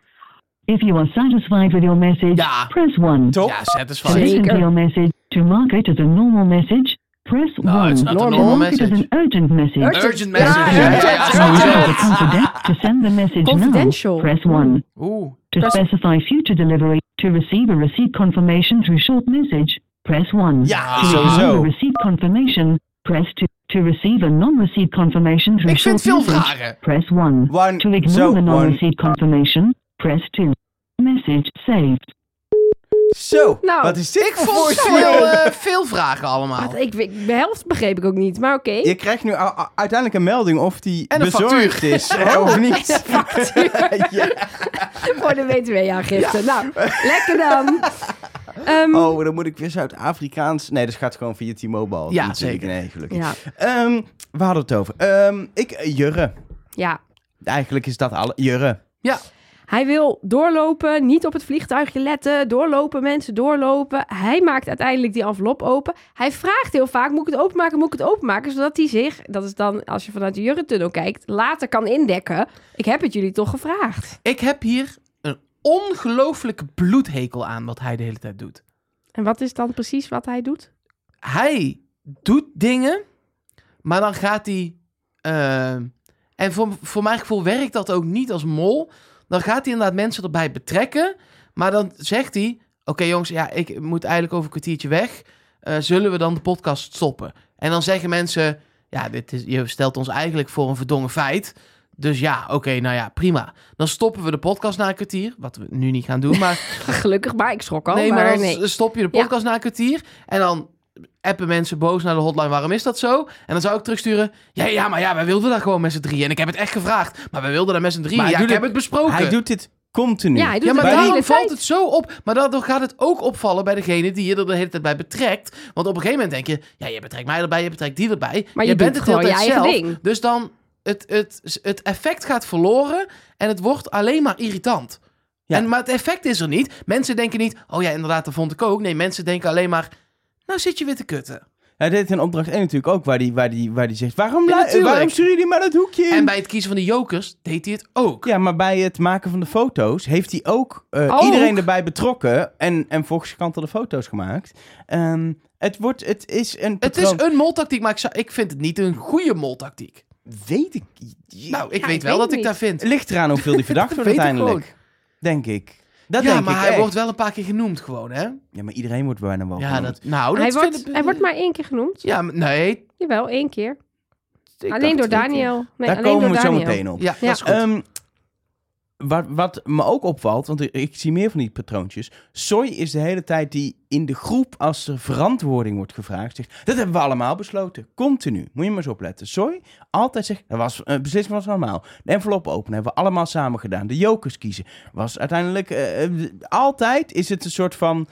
Speaker 4: If you are satisfied with your message,
Speaker 3: Ja.
Speaker 4: press 1.
Speaker 2: Top.
Speaker 3: Ja,
Speaker 4: To
Speaker 3: satisfied.
Speaker 4: listen to
Speaker 1: Zeker.
Speaker 4: your message, to mark it as a normal message, press 1.
Speaker 3: No, it's not a
Speaker 4: to
Speaker 3: normal
Speaker 4: mark it as an urgent message.
Speaker 3: Urgent message.
Speaker 1: Ja,
Speaker 3: Ja, ja, ja,
Speaker 1: urgent.
Speaker 3: ja,
Speaker 4: To
Speaker 3: ja.
Speaker 4: to send the message
Speaker 1: Confidential.
Speaker 4: now, press 1.
Speaker 3: Oeh.
Speaker 4: To
Speaker 1: Press-
Speaker 4: specify future delivery, to receive a receipt confirmation through short message, press 1.
Speaker 2: Ja,
Speaker 4: to receive a receipt confirmation, press 2. To receive a non-receipt confirmation through
Speaker 3: Ik vind
Speaker 4: short
Speaker 3: veel
Speaker 4: message,
Speaker 3: vragen.
Speaker 4: press 1.
Speaker 2: One,
Speaker 4: To ignore
Speaker 2: zo,
Speaker 4: the
Speaker 2: one.
Speaker 4: non-receipt confirmation, press 2. Message saved.
Speaker 2: Zo,
Speaker 1: Nou,
Speaker 2: wat is dit
Speaker 3: Ik vond veel, *laughs* eh, veel vragen allemaal.
Speaker 1: Wat, ik, ik, de helft begreep ik ook niet, maar oké.
Speaker 2: Je krijgt nu u- u- uiteindelijk een melding of die
Speaker 3: En
Speaker 2: bezorgd is *laughs* of niet. *laughs* ja.
Speaker 1: Voor de WTW-aangifte. Nou, lekker dan. Ehm,
Speaker 2: Oh, dan moet ik weer Zuid-Afrikaans. Nee, dat gaat gewoon via T-Mobile.
Speaker 3: Ja, zeker.
Speaker 2: Nee, gelukkig.
Speaker 1: ja,
Speaker 2: Ehm, we hadden het over. Ehm, ik, eh, Jurre.
Speaker 1: ja.
Speaker 2: Eigenlijk is dat alle. Jurre.
Speaker 3: Ja.
Speaker 1: Hij wil doorlopen, niet op het vliegtuigje letten, doorlopen mensen, doorlopen. Hij maakt uiteindelijk die envelop open. Hij vraagt heel vaak, moet ik het openmaken, moet ik het openmaken? Zodat hij zich, dat is dan als je vanuit de Jurre-tunnel kijkt, later kan indekken. Ik heb het jullie toch gevraagd.
Speaker 3: Ik heb hier ongelooflijke bloedhekel aan wat hij de hele tijd doet.
Speaker 1: En wat is dan precies wat hij doet?
Speaker 3: Hij doet dingen, maar dan gaat hij... eh, en voor, voor mijn gevoel werkt dat ook niet als mol. Dan gaat hij inderdaad mensen erbij betrekken. Maar dan zegt hij... Oké jongens, ja, ik moet eigenlijk over een kwartiertje weg. Eh, zullen we dan de podcast stoppen? En dan zeggen mensen... Ja, dit is, je stelt ons eigenlijk voor een verdongen feit. Dus ja, oké, nou ja, prima. Dan stoppen we de podcast na een kwartier. Wat we nu niet gaan doen, maar... *laughs*
Speaker 1: Gelukkig, maar ik schrok al.
Speaker 3: nee, maar dan
Speaker 1: nee.
Speaker 3: stop je de podcast na een kwartier. En dan appen mensen boos naar de hotline. Waarom is dat zo? En dan zou ik terugsturen. Ja, ja, maar ja, wij wilden daar gewoon met z'n drieën. En ik heb het echt gevraagd. Maar wij wilden daar met z'n drieën.
Speaker 2: Maar
Speaker 3: Ja, ik heb het besproken.
Speaker 2: Hij doet dit continu.
Speaker 1: Ja, hij doet
Speaker 3: ja, maar daarom valt
Speaker 1: tijd.
Speaker 3: het zo op. Maar daardoor gaat het ook opvallen bij degene die je er de hele tijd bij betrekt. Want op een gegeven moment denk je... Ja, je betrekt mij erbij, je betrekt die erbij.
Speaker 1: Maar je
Speaker 3: je bent het de hele
Speaker 1: gewoon
Speaker 3: tijd
Speaker 1: je eigen
Speaker 3: zelf.
Speaker 1: ding.
Speaker 3: Dus dan... Het, het, het effect gaat verloren. En het wordt alleen maar irritant.
Speaker 2: Ja.
Speaker 3: En, maar het effect is er niet. Mensen denken niet... Oh ja, inderdaad, dat vond ik ook. Nee, mensen denken alleen maar... Nou zit je weer te kutten.
Speaker 2: Hij deed in opdracht 1 natuurlijk ook, waar hij waar die, waar die zegt... Waarom,
Speaker 3: Ja,
Speaker 2: waarom stuur je die maar dat hoekje in?
Speaker 3: En bij het kiezen van de jokers deed hij het ook.
Speaker 2: Ja, maar bij het maken van de foto's heeft hij ook, eh,
Speaker 1: Ook?
Speaker 2: iedereen erbij betrokken en, en volgens de foto's gemaakt. Ehm, het, wordt, het is een
Speaker 3: Het is een moltactiek, maar ik, zou, ik vind het niet een goede moltactiek.
Speaker 2: Weet ik...
Speaker 3: Nou, ik
Speaker 1: Ja,
Speaker 3: weet
Speaker 1: ik
Speaker 3: wel
Speaker 1: weet
Speaker 3: dat ik daar vind.
Speaker 2: Ligt eraan hoeveel die verdacht *laughs* wordt
Speaker 3: weet ik
Speaker 2: uiteindelijk. Denk ik. Dat
Speaker 3: ja,
Speaker 2: denk
Speaker 3: maar
Speaker 2: ik
Speaker 3: hij
Speaker 2: echt.
Speaker 3: wordt wel een paar keer genoemd gewoon, hè?
Speaker 2: Ja, maar iedereen wordt bijna wel
Speaker 3: Ja,
Speaker 2: genoemd.
Speaker 3: dat, nou,
Speaker 1: Hij
Speaker 3: dat
Speaker 1: wordt,
Speaker 3: vind ik-
Speaker 1: hij wordt maar één keer genoemd.
Speaker 3: Ja, maar- nee.
Speaker 1: Jawel, één keer.
Speaker 3: ik
Speaker 1: alleen door. Daniel. Nee,
Speaker 2: Daar
Speaker 1: alleen
Speaker 2: komen
Speaker 1: door
Speaker 2: we zo meteen op.
Speaker 3: Ja, dat
Speaker 1: Ja.
Speaker 3: is goed.
Speaker 2: Ehm, wat, wat me ook opvalt, want ik, zie meer van die patroontjes. Soy is de hele tijd die in de groep, als er verantwoording wordt gevraagd, zegt: Dat hebben we allemaal besloten. Continu. Moet je maar eens opletten. Soy altijd zegt: Dat was een beslissing was allemaal. De envelop openen hebben we allemaal samen gedaan. De jokers kiezen was uiteindelijk. eh, eh, altijd is het een soort van.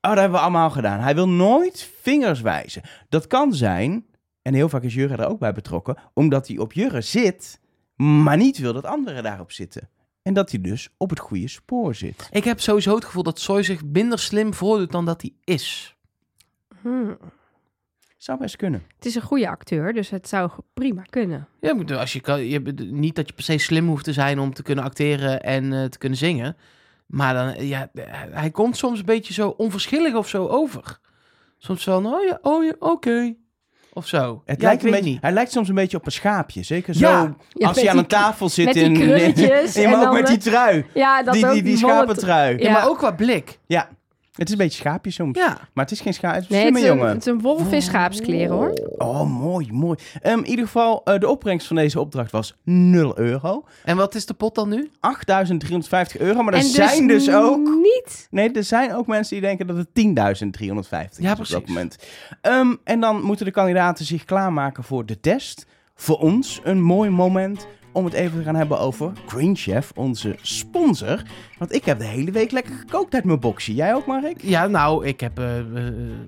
Speaker 2: Oh, dat hebben we allemaal gedaan. Hij wil nooit vingers wijzen. Dat kan zijn, en heel vaak is Jurre er ook bij betrokken, omdat hij op Jurre zit, maar niet wil dat anderen daarop zitten. En dat hij dus op het goede spoor zit.
Speaker 3: Ik heb sowieso het gevoel dat Soy zich minder slim voordoet dan dat hij is.
Speaker 1: Hmm.
Speaker 2: Zou best kunnen.
Speaker 1: Het is een goede acteur, dus het zou prima kunnen.
Speaker 3: Ja, maar als je kan, je, niet dat je per se slim hoeft te zijn om te kunnen acteren en eh, te kunnen zingen. Maar dan, ja, hij komt soms een beetje zo onverschillig of zo over. Soms van, oh ja, oh ja, oké. Of zo.
Speaker 2: Het
Speaker 3: ja,
Speaker 2: lijkt een
Speaker 3: weet
Speaker 2: beetje,
Speaker 3: niet.
Speaker 2: hij lijkt soms een beetje op een schaapje. Zeker
Speaker 3: Ja.
Speaker 2: zo.
Speaker 1: Ja,
Speaker 2: als hij aan
Speaker 1: die-
Speaker 2: een tafel zit
Speaker 1: met die
Speaker 2: in.
Speaker 1: krulletjes
Speaker 2: Ja,
Speaker 1: en
Speaker 2: maar ook met die
Speaker 1: eh,
Speaker 2: trui.
Speaker 1: Ja, dat
Speaker 2: Die,
Speaker 1: ook
Speaker 2: die, die schapentrui.
Speaker 3: Ja,
Speaker 1: Ja.
Speaker 3: maar ook qua blik.
Speaker 2: Ja. Het is een beetje schaapje soms.
Speaker 3: Ja.
Speaker 2: Maar het is geen schaap. Het is een
Speaker 1: Nee, het
Speaker 2: slimme
Speaker 1: is, een,
Speaker 2: jongen.
Speaker 1: het is een wolf in schaapskleren, hoor.
Speaker 2: Oh, mooi, mooi. Ehm, in ieder geval, eh, de opbrengst van deze opdracht was 0 euro.
Speaker 3: En wat is de pot dan nu?
Speaker 2: 8.350 euro. Maar er
Speaker 1: en
Speaker 2: zijn dus ook...
Speaker 1: niet...
Speaker 2: Nee, er zijn ook mensen die denken dat het 10.350
Speaker 3: Ja,
Speaker 2: is op
Speaker 3: precies.
Speaker 2: dat moment. Ehm, en dan moeten de kandidaten zich klaarmaken voor de test. Voor ons een mooi moment. Om het even te gaan hebben over Green Chef, onze sponsor. Want ik heb de hele week lekker gekookt uit mijn boxje. Jij ook, Mark?
Speaker 3: Ja, nou, ik heb... eh, eh,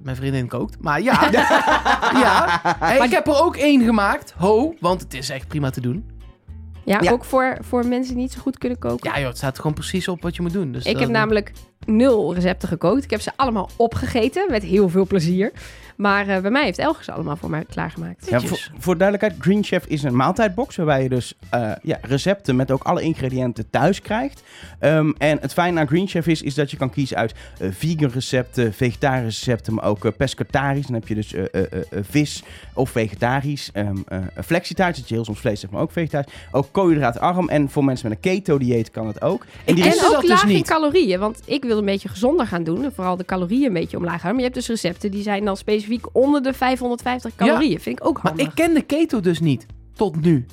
Speaker 3: mijn vriendin kookt. Maar ja. *laughs* ja. Hey, ik heb er ook één gemaakt. Ho, want het is echt prima te doen.
Speaker 1: Ja,
Speaker 2: Ja.
Speaker 1: ook voor, voor mensen die niet zo goed kunnen koken.
Speaker 3: Ja joh, het staat gewoon precies op wat je moet doen. Dus
Speaker 1: ik heb namelijk nul recepten gekookt. Ik heb ze allemaal opgegeten met heel veel plezier. Maar eh, bij mij heeft Elger ze allemaal voor mij klaargemaakt.
Speaker 2: Ja, voor, voor duidelijkheid, Green Chef is een maaltijdbox waarbij je dus eh, ja, recepten met ook alle ingrediënten thuis krijgt. Ehm, en het fijne aan Green Chef is, is dat je kan kiezen uit eh, vegan recepten, vegetarische recepten, maar ook eh, pescatarisch. Dan heb je dus eh, eh, eh, eh, vis of vegetarisch. ehm eh, flexitarisch, dat je heel soms vlees hebt, maar ook vegetarisch. Ook koolhydraatarm en voor mensen met een keto-dieet kan het ook. En die
Speaker 3: En
Speaker 1: ook
Speaker 3: dat dus
Speaker 1: laag in calorieën. Want ik wil een beetje gezonder gaan doen. En vooral de calorieën een beetje omlaag houden. Maar je hebt dus recepten die zijn dan specifiek onder de 550 calorieën. Vind ik ook
Speaker 3: Maar
Speaker 1: handig.
Speaker 3: ik ken de keto dus niet. Tot nu.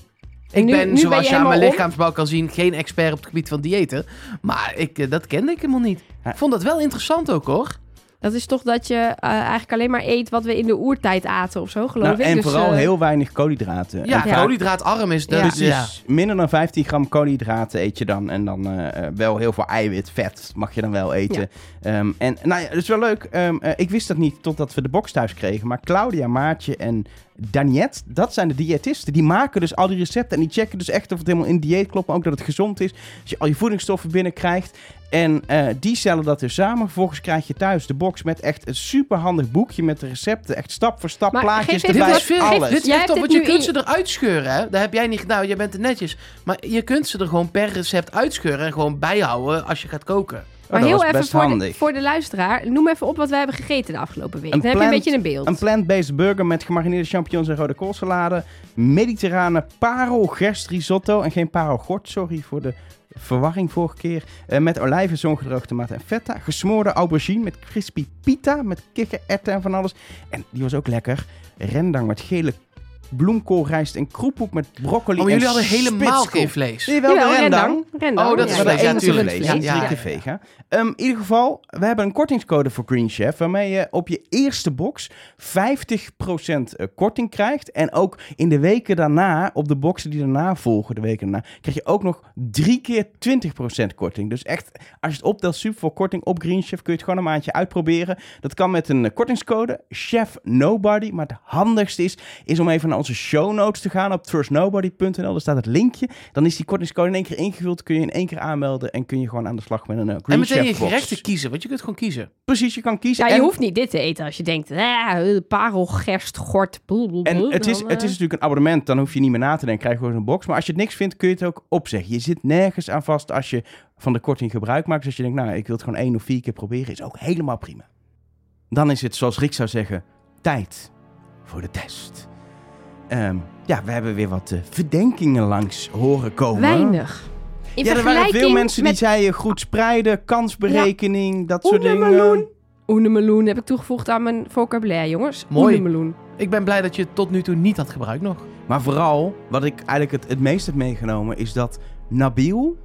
Speaker 3: Ik
Speaker 1: Nu-
Speaker 3: ben,
Speaker 1: nu ben
Speaker 3: zoals
Speaker 1: je
Speaker 3: je aan mijn lichaamsbouw kan zien, geen expert op het gebied van diëten. Maar ik, eh, dat kende ik helemaal niet. Ik vond dat wel interessant ook hoor.
Speaker 1: Dat is toch dat je eh, eigenlijk alleen maar eet wat we in de oertijd aten of zo, geloof
Speaker 2: Nou,
Speaker 1: ik.
Speaker 2: en
Speaker 1: Dus,
Speaker 2: vooral
Speaker 1: eh,
Speaker 2: heel weinig koolhydraten.
Speaker 3: Ja,
Speaker 2: En
Speaker 3: koolhydraatarm is dus.
Speaker 2: Precies.
Speaker 3: Ja.
Speaker 2: Minder dan 15 gram koolhydraten eet je dan. En dan eh, wel heel veel eiwit, vet mag je dan wel eten. Ehm, en nou ja, dat is wel leuk. Ehm, eh, ik wist dat niet totdat we de box thuis kregen. Maar Claudia, Maartje en Daniette, dat zijn de diëtisten. Die maken dus al die recepten. En die checken dus echt of het helemaal in dieet klopt. Maar ook dat het gezond is. Dat je al je voedingsstoffen binnenkrijgt. En eh, die stellen dat dus samen. Vervolgens krijg je thuis de box met echt een superhandig boekje met de recepten. Echt stap voor stap,
Speaker 1: Maar
Speaker 2: plaatjes
Speaker 1: geef
Speaker 2: erbij,
Speaker 3: Dit is veel.
Speaker 2: alles.
Speaker 3: Dit is want je kunt
Speaker 1: in-
Speaker 3: ze eruit scheuren. Hè? Dat heb jij niet gedaan. Jij bent er netjes. Maar je kunt ze er gewoon per recept uitscheuren en gewoon bijhouden als je gaat koken.
Speaker 2: Oh,
Speaker 1: Maar
Speaker 2: dat
Speaker 1: heel even voor de, voor de luisteraar. Noem even op wat we hebben gegeten de afgelopen week.
Speaker 2: Een
Speaker 1: Dan heb je een beetje een beeld.
Speaker 2: Een plant-based burger met gemarineerde champignons en rode koolsalade. Mediterrane parelgerst risotto. En geen parelgort, sorry voor de verwarring vorige keer. Eh, met olijven, zongedroogde tomaten en feta. Gesmoorde aubergine met crispy pita. Met kikkererwten en van alles. En die was ook lekker. Rendang met gele bloemkoolrijst en kroephoek met broccoli
Speaker 3: Oh, maar
Speaker 2: en
Speaker 3: jullie hadden helemaal geen vlees.
Speaker 2: Je wel, rendang.
Speaker 3: Oh, dat is
Speaker 2: Maar
Speaker 3: vlees, ja,
Speaker 2: Engelse
Speaker 3: tuurlijk.
Speaker 2: vlees,
Speaker 3: Ja,
Speaker 2: vega. Ehm, in ieder geval, we hebben een kortingscode voor Green Chef... waarmee je op je eerste box 50% eh, korting krijgt. En ook in de weken daarna, op de boxen die daarna volgen, de weken daarna... krijg je ook nog drie keer 20% korting. Dus echt, als je het optelt, super veel korting op Green Chef... kun je het gewoon een maandje uitproberen. Dat kan met een eh, kortingscode, Chef Nobody. Maar het handigste is, is om even naar onze show notes te gaan op trustnobody.nl. Daar staat het linkje. Dan is die kortingscode in één keer ingevuld. Kun je in één keer aanmelden en kun je gewoon aan de slag met een eh, Green
Speaker 3: En meteen je gerechten kiezen, want je kunt gewoon kiezen.
Speaker 2: Precies, je kan kiezen.
Speaker 1: Ja, je
Speaker 2: en,
Speaker 1: hoeft niet dit te eten als je denkt, ah, parel, gerst, gort, blablabla.
Speaker 2: en het, is, het is natuurlijk een abonnement, dan hoef je niet meer na te denken, krijg je gewoon een box. Maar als je het niks vindt, kun je het ook opzeggen. Je zit nergens aan vast als je van de korting gebruik maakt. Dus als je denkt, nou, ik wil het gewoon één of vier keer proberen, is ook helemaal prima. Dan is het, zoals Rick zou zeggen, tijd voor de test. Ehm, ja, we hebben weer wat eh, verdenkingen langs horen komen.
Speaker 1: Weinig. In
Speaker 2: ja, er waren veel mensen die
Speaker 1: met
Speaker 2: zeiden goed spreiden, kansberekening, dat soort
Speaker 1: Oenemeloen.
Speaker 2: dingen.
Speaker 1: Oenemeloen heb ik toegevoegd aan mijn vocabulaire, jongens.
Speaker 3: Mooi.
Speaker 1: Oenemeloen.
Speaker 3: Ik ben blij dat je het tot nu toe niet had gebruikt nog.
Speaker 2: Maar vooral, wat ik eigenlijk het, het meest heb meegenomen, is dat Nabil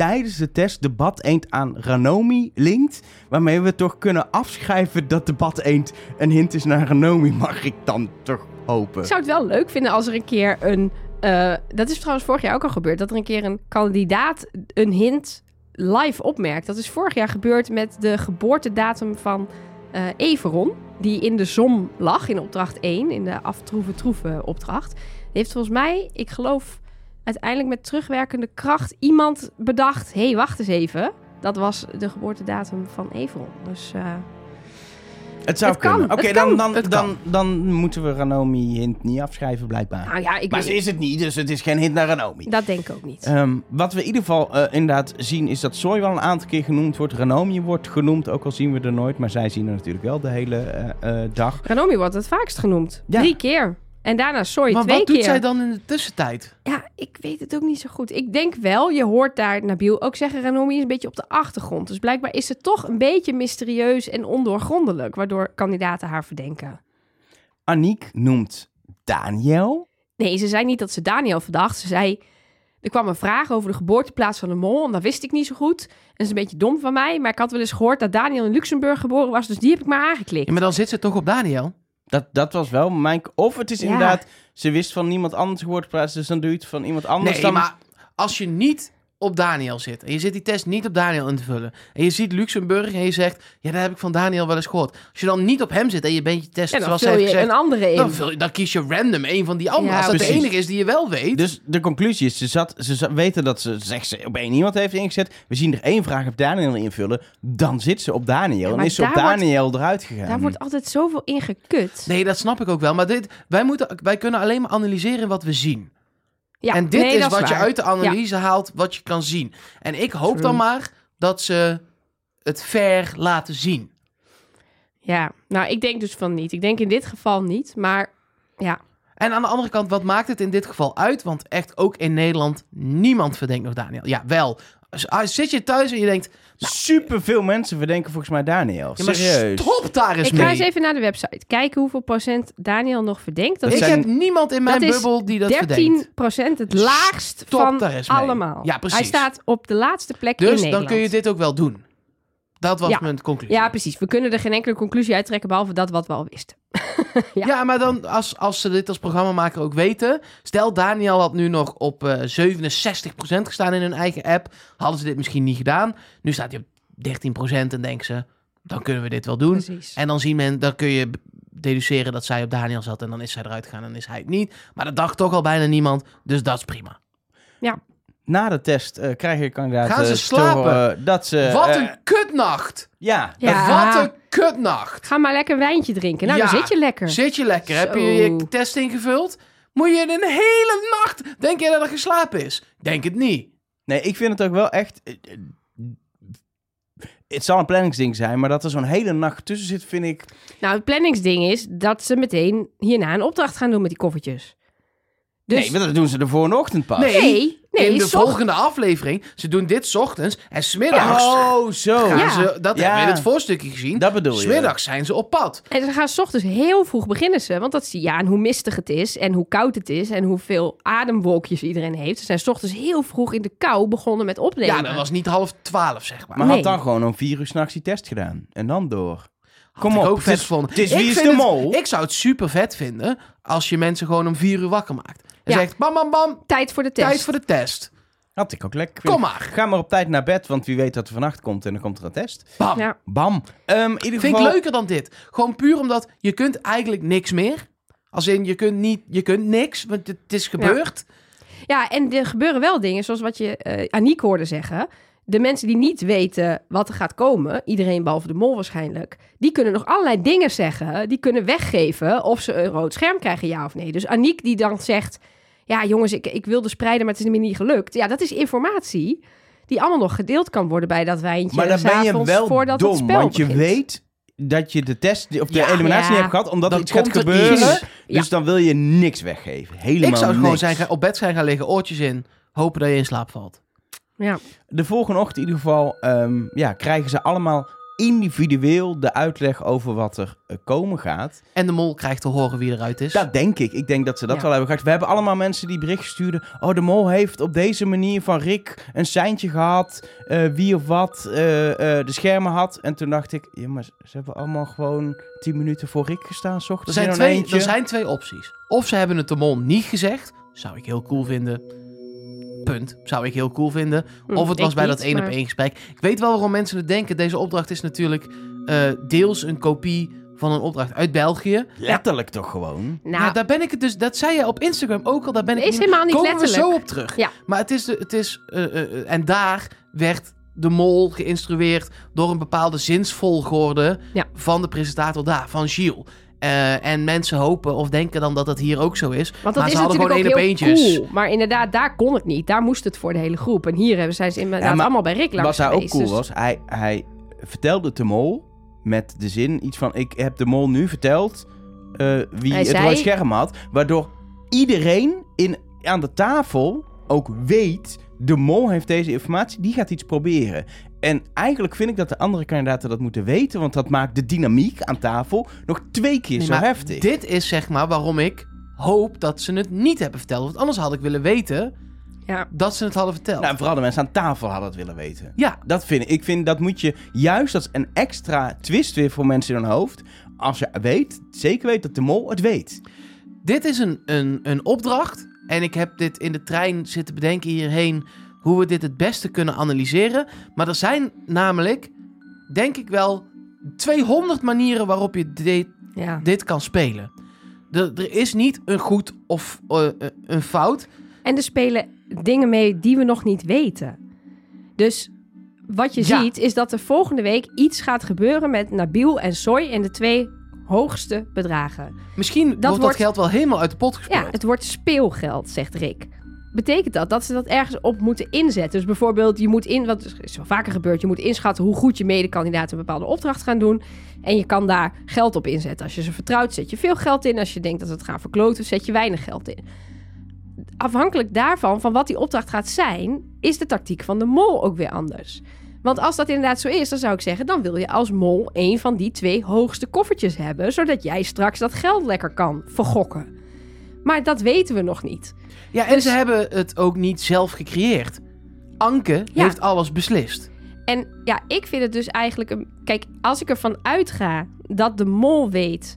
Speaker 2: tijdens de test de bad eend aan Ranomi linkt. Waarmee we toch kunnen afschrijven dat de bad eend een hint is naar Ranomi, mag ik dan toch hopen.
Speaker 1: Ik zou het wel leuk vinden als er een keer een... eh, dat is trouwens vorig jaar ook al gebeurd. Dat er een keer een kandidaat een hint live opmerkt. Dat is vorig jaar gebeurd met de geboortedatum van eh Everon. Die in de ZOM lag in opdracht 1. In de aftroeven troeven opdracht. Heeft volgens mij, ik geloof uiteindelijk met terugwerkende kracht... iemand bedacht, hé, hey, wacht eens even... Dat was de geboortedatum van Everon. Dus eh,
Speaker 2: het zou
Speaker 1: het
Speaker 2: kunnen. Oké, dan, dan, dan, dan moeten we Ranomi hint niet afschrijven, blijkbaar.
Speaker 1: nou ja, ik
Speaker 2: maar ze is het niet, dus het is geen hint naar Ranomi.
Speaker 1: dat denk ik ook niet.
Speaker 2: Ehm, wat we in ieder geval eh, inderdaad zien is dat Soy wel een aantal keer genoemd wordt. Ranomi wordt genoemd, ook al zien we er nooit. Maar zij zien er natuurlijk wel de hele eh, dag.
Speaker 1: Ranomi wordt het vaakst genoemd.
Speaker 2: Ja.
Speaker 1: Drie keer. En daarna Soy
Speaker 3: maar
Speaker 1: twee
Speaker 3: wat
Speaker 1: keer.
Speaker 3: doet zij dan in de tussentijd?
Speaker 1: Ja, ik weet het ook niet zo goed. Ik denk wel, je hoort daar Nabil ook zeggen... Ranomi is een beetje op de achtergrond. Dus blijkbaar is het toch een beetje mysterieus en ondoorgrondelijk... waardoor kandidaten haar verdenken.
Speaker 2: Aniek noemt Daniel.
Speaker 1: Nee, ze zei niet dat ze Daniel verdacht. Ze zei, er kwam een vraag over de geboorteplaats van de mol... en dat wist ik niet zo goed. En dat is een beetje dom van mij... maar ik had wel eens gehoord dat Daniel in Luxemburg geboren was... dus die heb ik maar aangeklikt.
Speaker 3: Ja, maar dan zit ze toch op Daniel?
Speaker 2: Dat, dat was wel mijn... Of het is
Speaker 1: Ja.
Speaker 2: inderdaad... Ze wist van niemand anders woordplaats, dus dan doe je het van iemand anders.
Speaker 3: Nee,
Speaker 2: dan...
Speaker 3: maar als je niet op Daniel zit en je zit die test niet op Daniel in te vullen en je ziet Luxemburg en je zegt, ja, dat heb ik van Daniel wel eens gehoord. Als je dan niet op hem zit en je bent je test
Speaker 1: En dan
Speaker 3: zoals
Speaker 1: vul
Speaker 3: hij
Speaker 1: je
Speaker 3: heeft gezegd,
Speaker 1: een andere in.
Speaker 3: dan, vul je- dan kies je random een van die anderen.
Speaker 1: Ja,
Speaker 3: als dat de enige is die je wel weet.
Speaker 2: Dus de conclusie is, ze, zat, ze weten dat ze, zegt ze, op één iemand heeft ingezet. We zien er één vraag op Daniel invullen. Dan zit ze op Daniel. en
Speaker 1: maar
Speaker 2: is ze op
Speaker 1: daar wordt-
Speaker 2: Daniel eruit gegaan.
Speaker 1: Daar wordt altijd zoveel in gekut.
Speaker 3: Nee, dat snap ik ook wel. Maar dit, wij, moeten, wij kunnen alleen maar analyseren wat we zien.
Speaker 1: Ja,
Speaker 3: en dit
Speaker 1: nee,
Speaker 3: is wat je uit de analyse haalt, wat je kan zien. En ik hoop
Speaker 1: True.
Speaker 3: dan maar dat ze het fair laten zien.
Speaker 1: Ja, nou, ik denk dus van niet. Ik denk in dit geval niet, maar ja.
Speaker 3: En aan de andere kant, wat maakt het in dit geval uit? Want echt ook in Nederland, niemand verdenkt nog Daniel. Ja, wel. Als- als Zit je thuis en je denkt,
Speaker 2: Super veel mensen verdenken volgens mij Daniel.
Speaker 3: ja, maar
Speaker 2: Serieus.
Speaker 3: stop daar eens
Speaker 1: Ik ga
Speaker 3: mee.
Speaker 1: eens even naar de website kijken hoeveel procent Daniel nog verdenkt. Dat
Speaker 2: Dat
Speaker 3: ik
Speaker 2: zijn-
Speaker 3: heb niemand in mijn
Speaker 1: dat
Speaker 3: bubbel die dat
Speaker 1: 13
Speaker 3: verdenkt.
Speaker 1: procent, het laagst
Speaker 3: Stop
Speaker 1: van
Speaker 3: daar eens mee.
Speaker 1: allemaal.
Speaker 3: Ja, precies.
Speaker 1: Hij staat op de laatste plek in
Speaker 3: Dus
Speaker 1: Nederland.
Speaker 3: dan kun je dit ook wel doen. Dat was
Speaker 1: Ja.
Speaker 3: mijn conclusie.
Speaker 1: Ja, precies. We kunnen er geen enkele conclusie uittrekken, behalve dat wat we al wisten. *laughs*
Speaker 3: Ja.
Speaker 1: Ja.
Speaker 3: maar dan, als, als ze dit als programmamaker ook weten. Stel, Daniel had nu nog op eh 67% gestaan in hun eigen app. Hadden ze dit misschien niet gedaan. Nu staat hij op 13% en denken ze, dan kunnen we dit wel doen.
Speaker 1: Precies.
Speaker 3: En dan, zien men, dan kun je deduceren dat zij op Daniel zat en dan is zij eruit gegaan en is hij het niet. Maar dat dacht toch al bijna niemand, dus dat is prima.
Speaker 2: Na de test eh, krijg je kandidaten
Speaker 3: Gaan ze slapen?
Speaker 2: horen dat ze...
Speaker 3: Wat
Speaker 2: eh,
Speaker 3: een kutnacht!
Speaker 2: Ja,
Speaker 1: Ja.
Speaker 3: Wat een kutnacht!
Speaker 1: Ga maar lekker een wijntje drinken. Nou,
Speaker 3: Ja,
Speaker 1: dan zit je lekker.
Speaker 3: Zit je lekker? Heb je je test ingevuld? Moet je een hele nacht... Denk je dat er geslapen is? Denk het niet.
Speaker 2: nee, ik vind het ook wel echt... eh, eh, Het zal een planningsding zijn, maar dat er zo'n hele nacht tussen zit, vind ik...
Speaker 1: Nou, het planningsding is dat ze meteen hierna een opdracht gaan doen met die koffertjes. Dus
Speaker 2: Nee, maar dat doen ze de volgende ochtend pas.
Speaker 3: Nee.
Speaker 1: nee, nee,
Speaker 3: in de
Speaker 1: zocht-
Speaker 3: volgende aflevering, ze doen dit 's ochtends en smiddags
Speaker 2: Oh, zo.
Speaker 1: Ja.
Speaker 3: ze... Dat
Speaker 2: Ja.
Speaker 3: hebben we in het voorstukje gezien.
Speaker 2: Dat bedoel je.
Speaker 3: Smiddags zijn ze op pad.
Speaker 1: En ze gaan s ochtends heel vroeg beginnen ze. Want dat zie je ja, aan hoe mistig het is en hoe koud het is en hoeveel ademwolkjes iedereen heeft. Ze zijn s ochtends heel vroeg in de kou begonnen met opnemen.
Speaker 3: Ja, dat was niet half twaalf, zeg maar.
Speaker 2: Maar
Speaker 1: Nee.
Speaker 2: had dan gewoon om vier uur s'nachts die test gedaan. En dan door. Kom
Speaker 3: ik
Speaker 2: op,
Speaker 3: ook
Speaker 2: het
Speaker 3: vet
Speaker 2: is-
Speaker 3: gevonden.
Speaker 2: het is
Speaker 3: Ik
Speaker 2: Wie is de
Speaker 3: het-
Speaker 2: Mol?
Speaker 3: Ik zou het super vet vinden als je mensen gewoon om vier uur wakker maakt. En
Speaker 1: Ja.
Speaker 3: zegt, bam, bam, bam,
Speaker 1: Tijd voor de test.
Speaker 3: tijd voor de test.
Speaker 2: Had ik ook lekker.
Speaker 3: Kom maar.
Speaker 2: Ga maar op tijd naar bed, want wie weet dat er vannacht komt en dan komt er een test.
Speaker 3: Bam.
Speaker 1: Ja.
Speaker 2: Bam. Ehm in ieder
Speaker 3: Vind ik leuker dan dit. Gewoon puur omdat je kunt eigenlijk niks meer. Als in, je kunt, niet, je kunt niks, want het is gebeurd.
Speaker 1: Ja, en er gebeuren wel dingen, zoals wat je eh Aniek hoorde zeggen. De mensen die niet weten wat er gaat komen, iedereen behalve de mol waarschijnlijk, die kunnen nog allerlei dingen zeggen. Die kunnen weggeven of ze een rood scherm krijgen, ja of nee. Dus Aniek die dan zegt, ja jongens, ik, ik wilde spreiden, maar het is me niet gelukt. Ja, dat is informatie die allemaal nog gedeeld kan worden bij dat wijntje.
Speaker 2: Maar dan ben je wel
Speaker 1: voordat het
Speaker 2: dom,
Speaker 1: spel
Speaker 2: want je
Speaker 1: begint.
Speaker 2: weet dat je de test of de
Speaker 3: Ja.
Speaker 2: eliminatie
Speaker 1: Ja.
Speaker 2: hebt gehad, omdat
Speaker 3: Dan
Speaker 2: er iets gaat gebeuren.
Speaker 3: iets.
Speaker 2: Dus dan wil je niks weggeven. Helemaal
Speaker 3: Ik zou gewoon
Speaker 2: niks.
Speaker 3: zijn, gaan- op bed zijn gaan liggen, oortjes in, hopen dat je in slaap valt.
Speaker 1: Ja.
Speaker 2: De volgende ochtend in ieder geval ehm, ja, krijgen ze allemaal individueel de uitleg over wat er eh, komen gaat.
Speaker 3: En de mol krijgt te horen wie eruit is.
Speaker 2: Dat denk ik. Ik denk dat ze dat
Speaker 1: Ja.
Speaker 2: wel hebben gehad. We hebben allemaal mensen die bericht stuurden. Oh, de mol heeft op deze manier van Rick een seintje gehad. eh, wie of wat eh, eh, de schermen had. En toen dacht ik, ja, maar ze hebben allemaal gewoon tien minuten voor Rick gestaan. 's
Speaker 3: Er zijn, twee, er zijn twee opties. Of ze hebben het de mol niet gezegd. Zou ik heel cool vinden. Punt. Zou ik heel cool vinden.
Speaker 1: Hm,
Speaker 3: Of het
Speaker 1: ik
Speaker 3: was bij
Speaker 1: niet,
Speaker 3: dat één op één gesprek. Ik weet wel waarom mensen het denken. Deze opdracht is natuurlijk eh, deels een kopie van een opdracht uit België.
Speaker 2: Letterlijk toch gewoon.
Speaker 1: Nou,
Speaker 3: ja, daar ben ik het dus. Dat zei je op Instagram ook al. Daar ben ik
Speaker 1: is helemaal niet
Speaker 3: Komen
Speaker 1: letterlijk.
Speaker 3: we zo op terug.
Speaker 1: Ja.
Speaker 3: Maar het is, de, het is eh, eh, en daar werd de mol geïnstrueerd door een bepaalde zinsvolgorde
Speaker 1: Ja.
Speaker 3: van de presentator daar, van Gilles. Eh, en mensen hopen of denken dan dat dat hier ook zo is.
Speaker 1: Want dat
Speaker 3: maar
Speaker 1: is
Speaker 3: ze hadden gewoon één op
Speaker 1: heel
Speaker 3: eentjes.
Speaker 1: cool. Maar inderdaad, daar kon het niet. Daar moest het voor de hele groep. En hier hebben zij ze inderdaad
Speaker 2: Ja, maar
Speaker 1: allemaal bij Rick langs
Speaker 2: Wat daar ook cool
Speaker 1: Dus-
Speaker 2: was, hij, hij vertelde de mol met de zin iets van... Ik heb de mol nu verteld eh, wie
Speaker 1: Hij
Speaker 2: het
Speaker 1: zei-
Speaker 2: rood scherm had. Waardoor iedereen in, aan de tafel ook weet... De mol heeft deze informatie, die gaat iets proberen. En eigenlijk vind ik dat de andere kandidaten dat moeten weten... want dat maakt de dynamiek aan tafel nog twee keer
Speaker 3: Nee,
Speaker 2: zo heftig.
Speaker 3: Dit is zeg maar waarom ik hoop dat ze het niet hebben verteld. Want anders had ik willen weten
Speaker 1: Ja.
Speaker 3: dat ze het hadden verteld.
Speaker 2: Nou, en vooral de mensen aan tafel hadden het willen weten.
Speaker 3: ja,
Speaker 2: Dat vind ik. Ik vind dat moet je juist als een extra twist weer voor mensen in hun hoofd. als je weet, zeker weet dat de mol het weet.
Speaker 3: Dit is een, een, een opdracht. En ik heb dit in de trein zitten bedenken hierheen. Hoe we dit het beste kunnen analyseren. Maar er zijn namelijk, denk ik wel, 200 manieren waarop je dit,
Speaker 1: Ja.
Speaker 3: dit kan spelen. Er, er is niet een goed of eh, eh, een fout.
Speaker 1: En er spelen dingen mee die we nog niet weten. Dus wat je
Speaker 3: Ja.
Speaker 1: ziet is dat er volgende week iets gaat gebeuren met Nabil en Soy in de twee hoogste bedragen.
Speaker 3: Misschien wordt
Speaker 1: wordt-
Speaker 3: dat geld wel helemaal uit de pot gespeeld.
Speaker 1: Ja, het wordt speelgeld, zegt Rick. Betekent dat dat ze dat ergens op moeten inzetten? Dus bijvoorbeeld, je moet in, wat is wel vaker gebeurd, je moet inschatten hoe goed je medekandidaten een bepaalde opdracht gaan doen. En je kan daar geld op inzetten. Als je ze vertrouwt, zet je veel geld in. Als je denkt dat ze het gaan verkloten, zet je weinig geld in. Afhankelijk daarvan, van wat die opdracht gaat zijn, is de tactiek van de mol ook weer anders. Want als dat inderdaad zo is, dan zou ik zeggen, dan wil je als mol een van die twee hoogste koffertjes hebben, zodat jij straks dat geld lekker kan vergokken. Maar dat weten we nog niet.
Speaker 3: Ja, en
Speaker 1: Dus-
Speaker 3: ze hebben het ook niet zelf gecreëerd. Anke
Speaker 1: Ja.
Speaker 3: heeft alles beslist.
Speaker 1: En ja, ik vind het dus eigenlijk... Een... Kijk, als ik ervan uitga dat de mol weet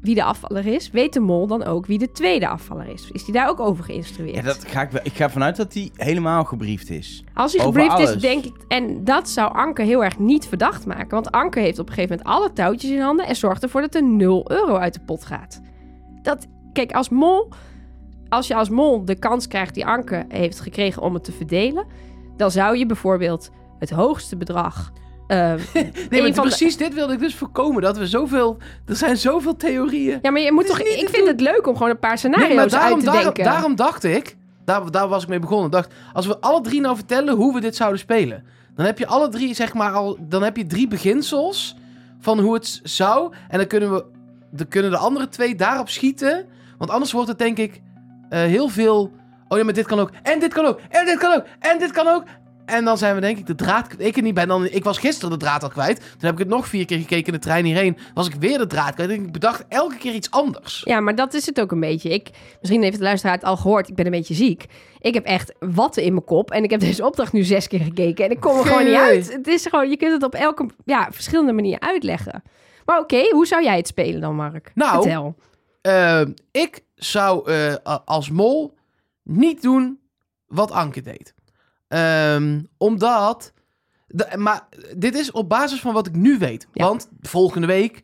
Speaker 1: wie de afvaller is... weet de mol dan ook wie de tweede afvaller is. Is die daar ook over geïnstrueerd?
Speaker 2: Ja, dat ga ik, wel- ik ga ervan uit dat hij helemaal gebriefd is.
Speaker 1: Als hij
Speaker 2: over
Speaker 1: gebriefd is, denk ik... En dat zou Anke heel erg niet verdacht maken. Want Anke heeft op een gegeven moment alle touwtjes in handen... en zorgt ervoor dat er 0 euro uit de pot gaat. Dat, kijk, als mol... Als je als mol de kans krijgt die Anke heeft gekregen om het te verdelen... dan zou je bijvoorbeeld het hoogste bedrag... eh, *laughs*
Speaker 3: Nee, maar
Speaker 1: de-
Speaker 3: precies dit wilde ik dus voorkomen. Dat we zoveel... Er zijn zoveel theorieën.
Speaker 1: Ja, maar je moet toch. Ik vind
Speaker 3: doen.
Speaker 1: het leuk om gewoon een paar scenario's
Speaker 3: Nee, maar daarom,
Speaker 1: uit te
Speaker 3: daarom,
Speaker 1: denken.
Speaker 3: daarom dacht ik... Daar, daar was ik mee begonnen. Dacht, als we alle drie nou vertellen hoe we dit zouden spelen... dan heb je alle drie, zeg maar al... dan heb je drie beginsels van hoe het zou... en dan kunnen we... dan kunnen de andere twee daarop schieten... want anders wordt het denk ik eh, heel veel... oh ja, maar dit kan ook... en dit kan ook... en dit kan ook... en dit kan ook... En dan zijn we denk ik de draad... Ik er niet bij. Dan, ik was gisteren de draad al kwijt. Toen heb ik het nog vier keer gekeken in de trein hierheen. Was ik weer de draad kwijt. En ik bedacht elke keer iets anders.
Speaker 1: Ja, maar dat is het ook een beetje. Ik, misschien heeft de luisteraar het al gehoord. Ik ben een beetje ziek. Ik heb echt watten in mijn kop. En ik heb deze opdracht nu zes keer gekeken. En ik kom er
Speaker 3: Geen
Speaker 1: gewoon niet
Speaker 3: idee.
Speaker 1: uit. Het is gewoon, je kunt het op elke ja, verschillende manier uitleggen. Maar oké, hoe zou jij het spelen dan, Mark?
Speaker 3: Nou,
Speaker 1: Vertel.
Speaker 3: Eh, ik zou eh, als mol niet doen wat Anke deed. Ehm, omdat. de- maar dit is op basis van wat ik nu weet.
Speaker 1: Ja.
Speaker 3: Want volgende week.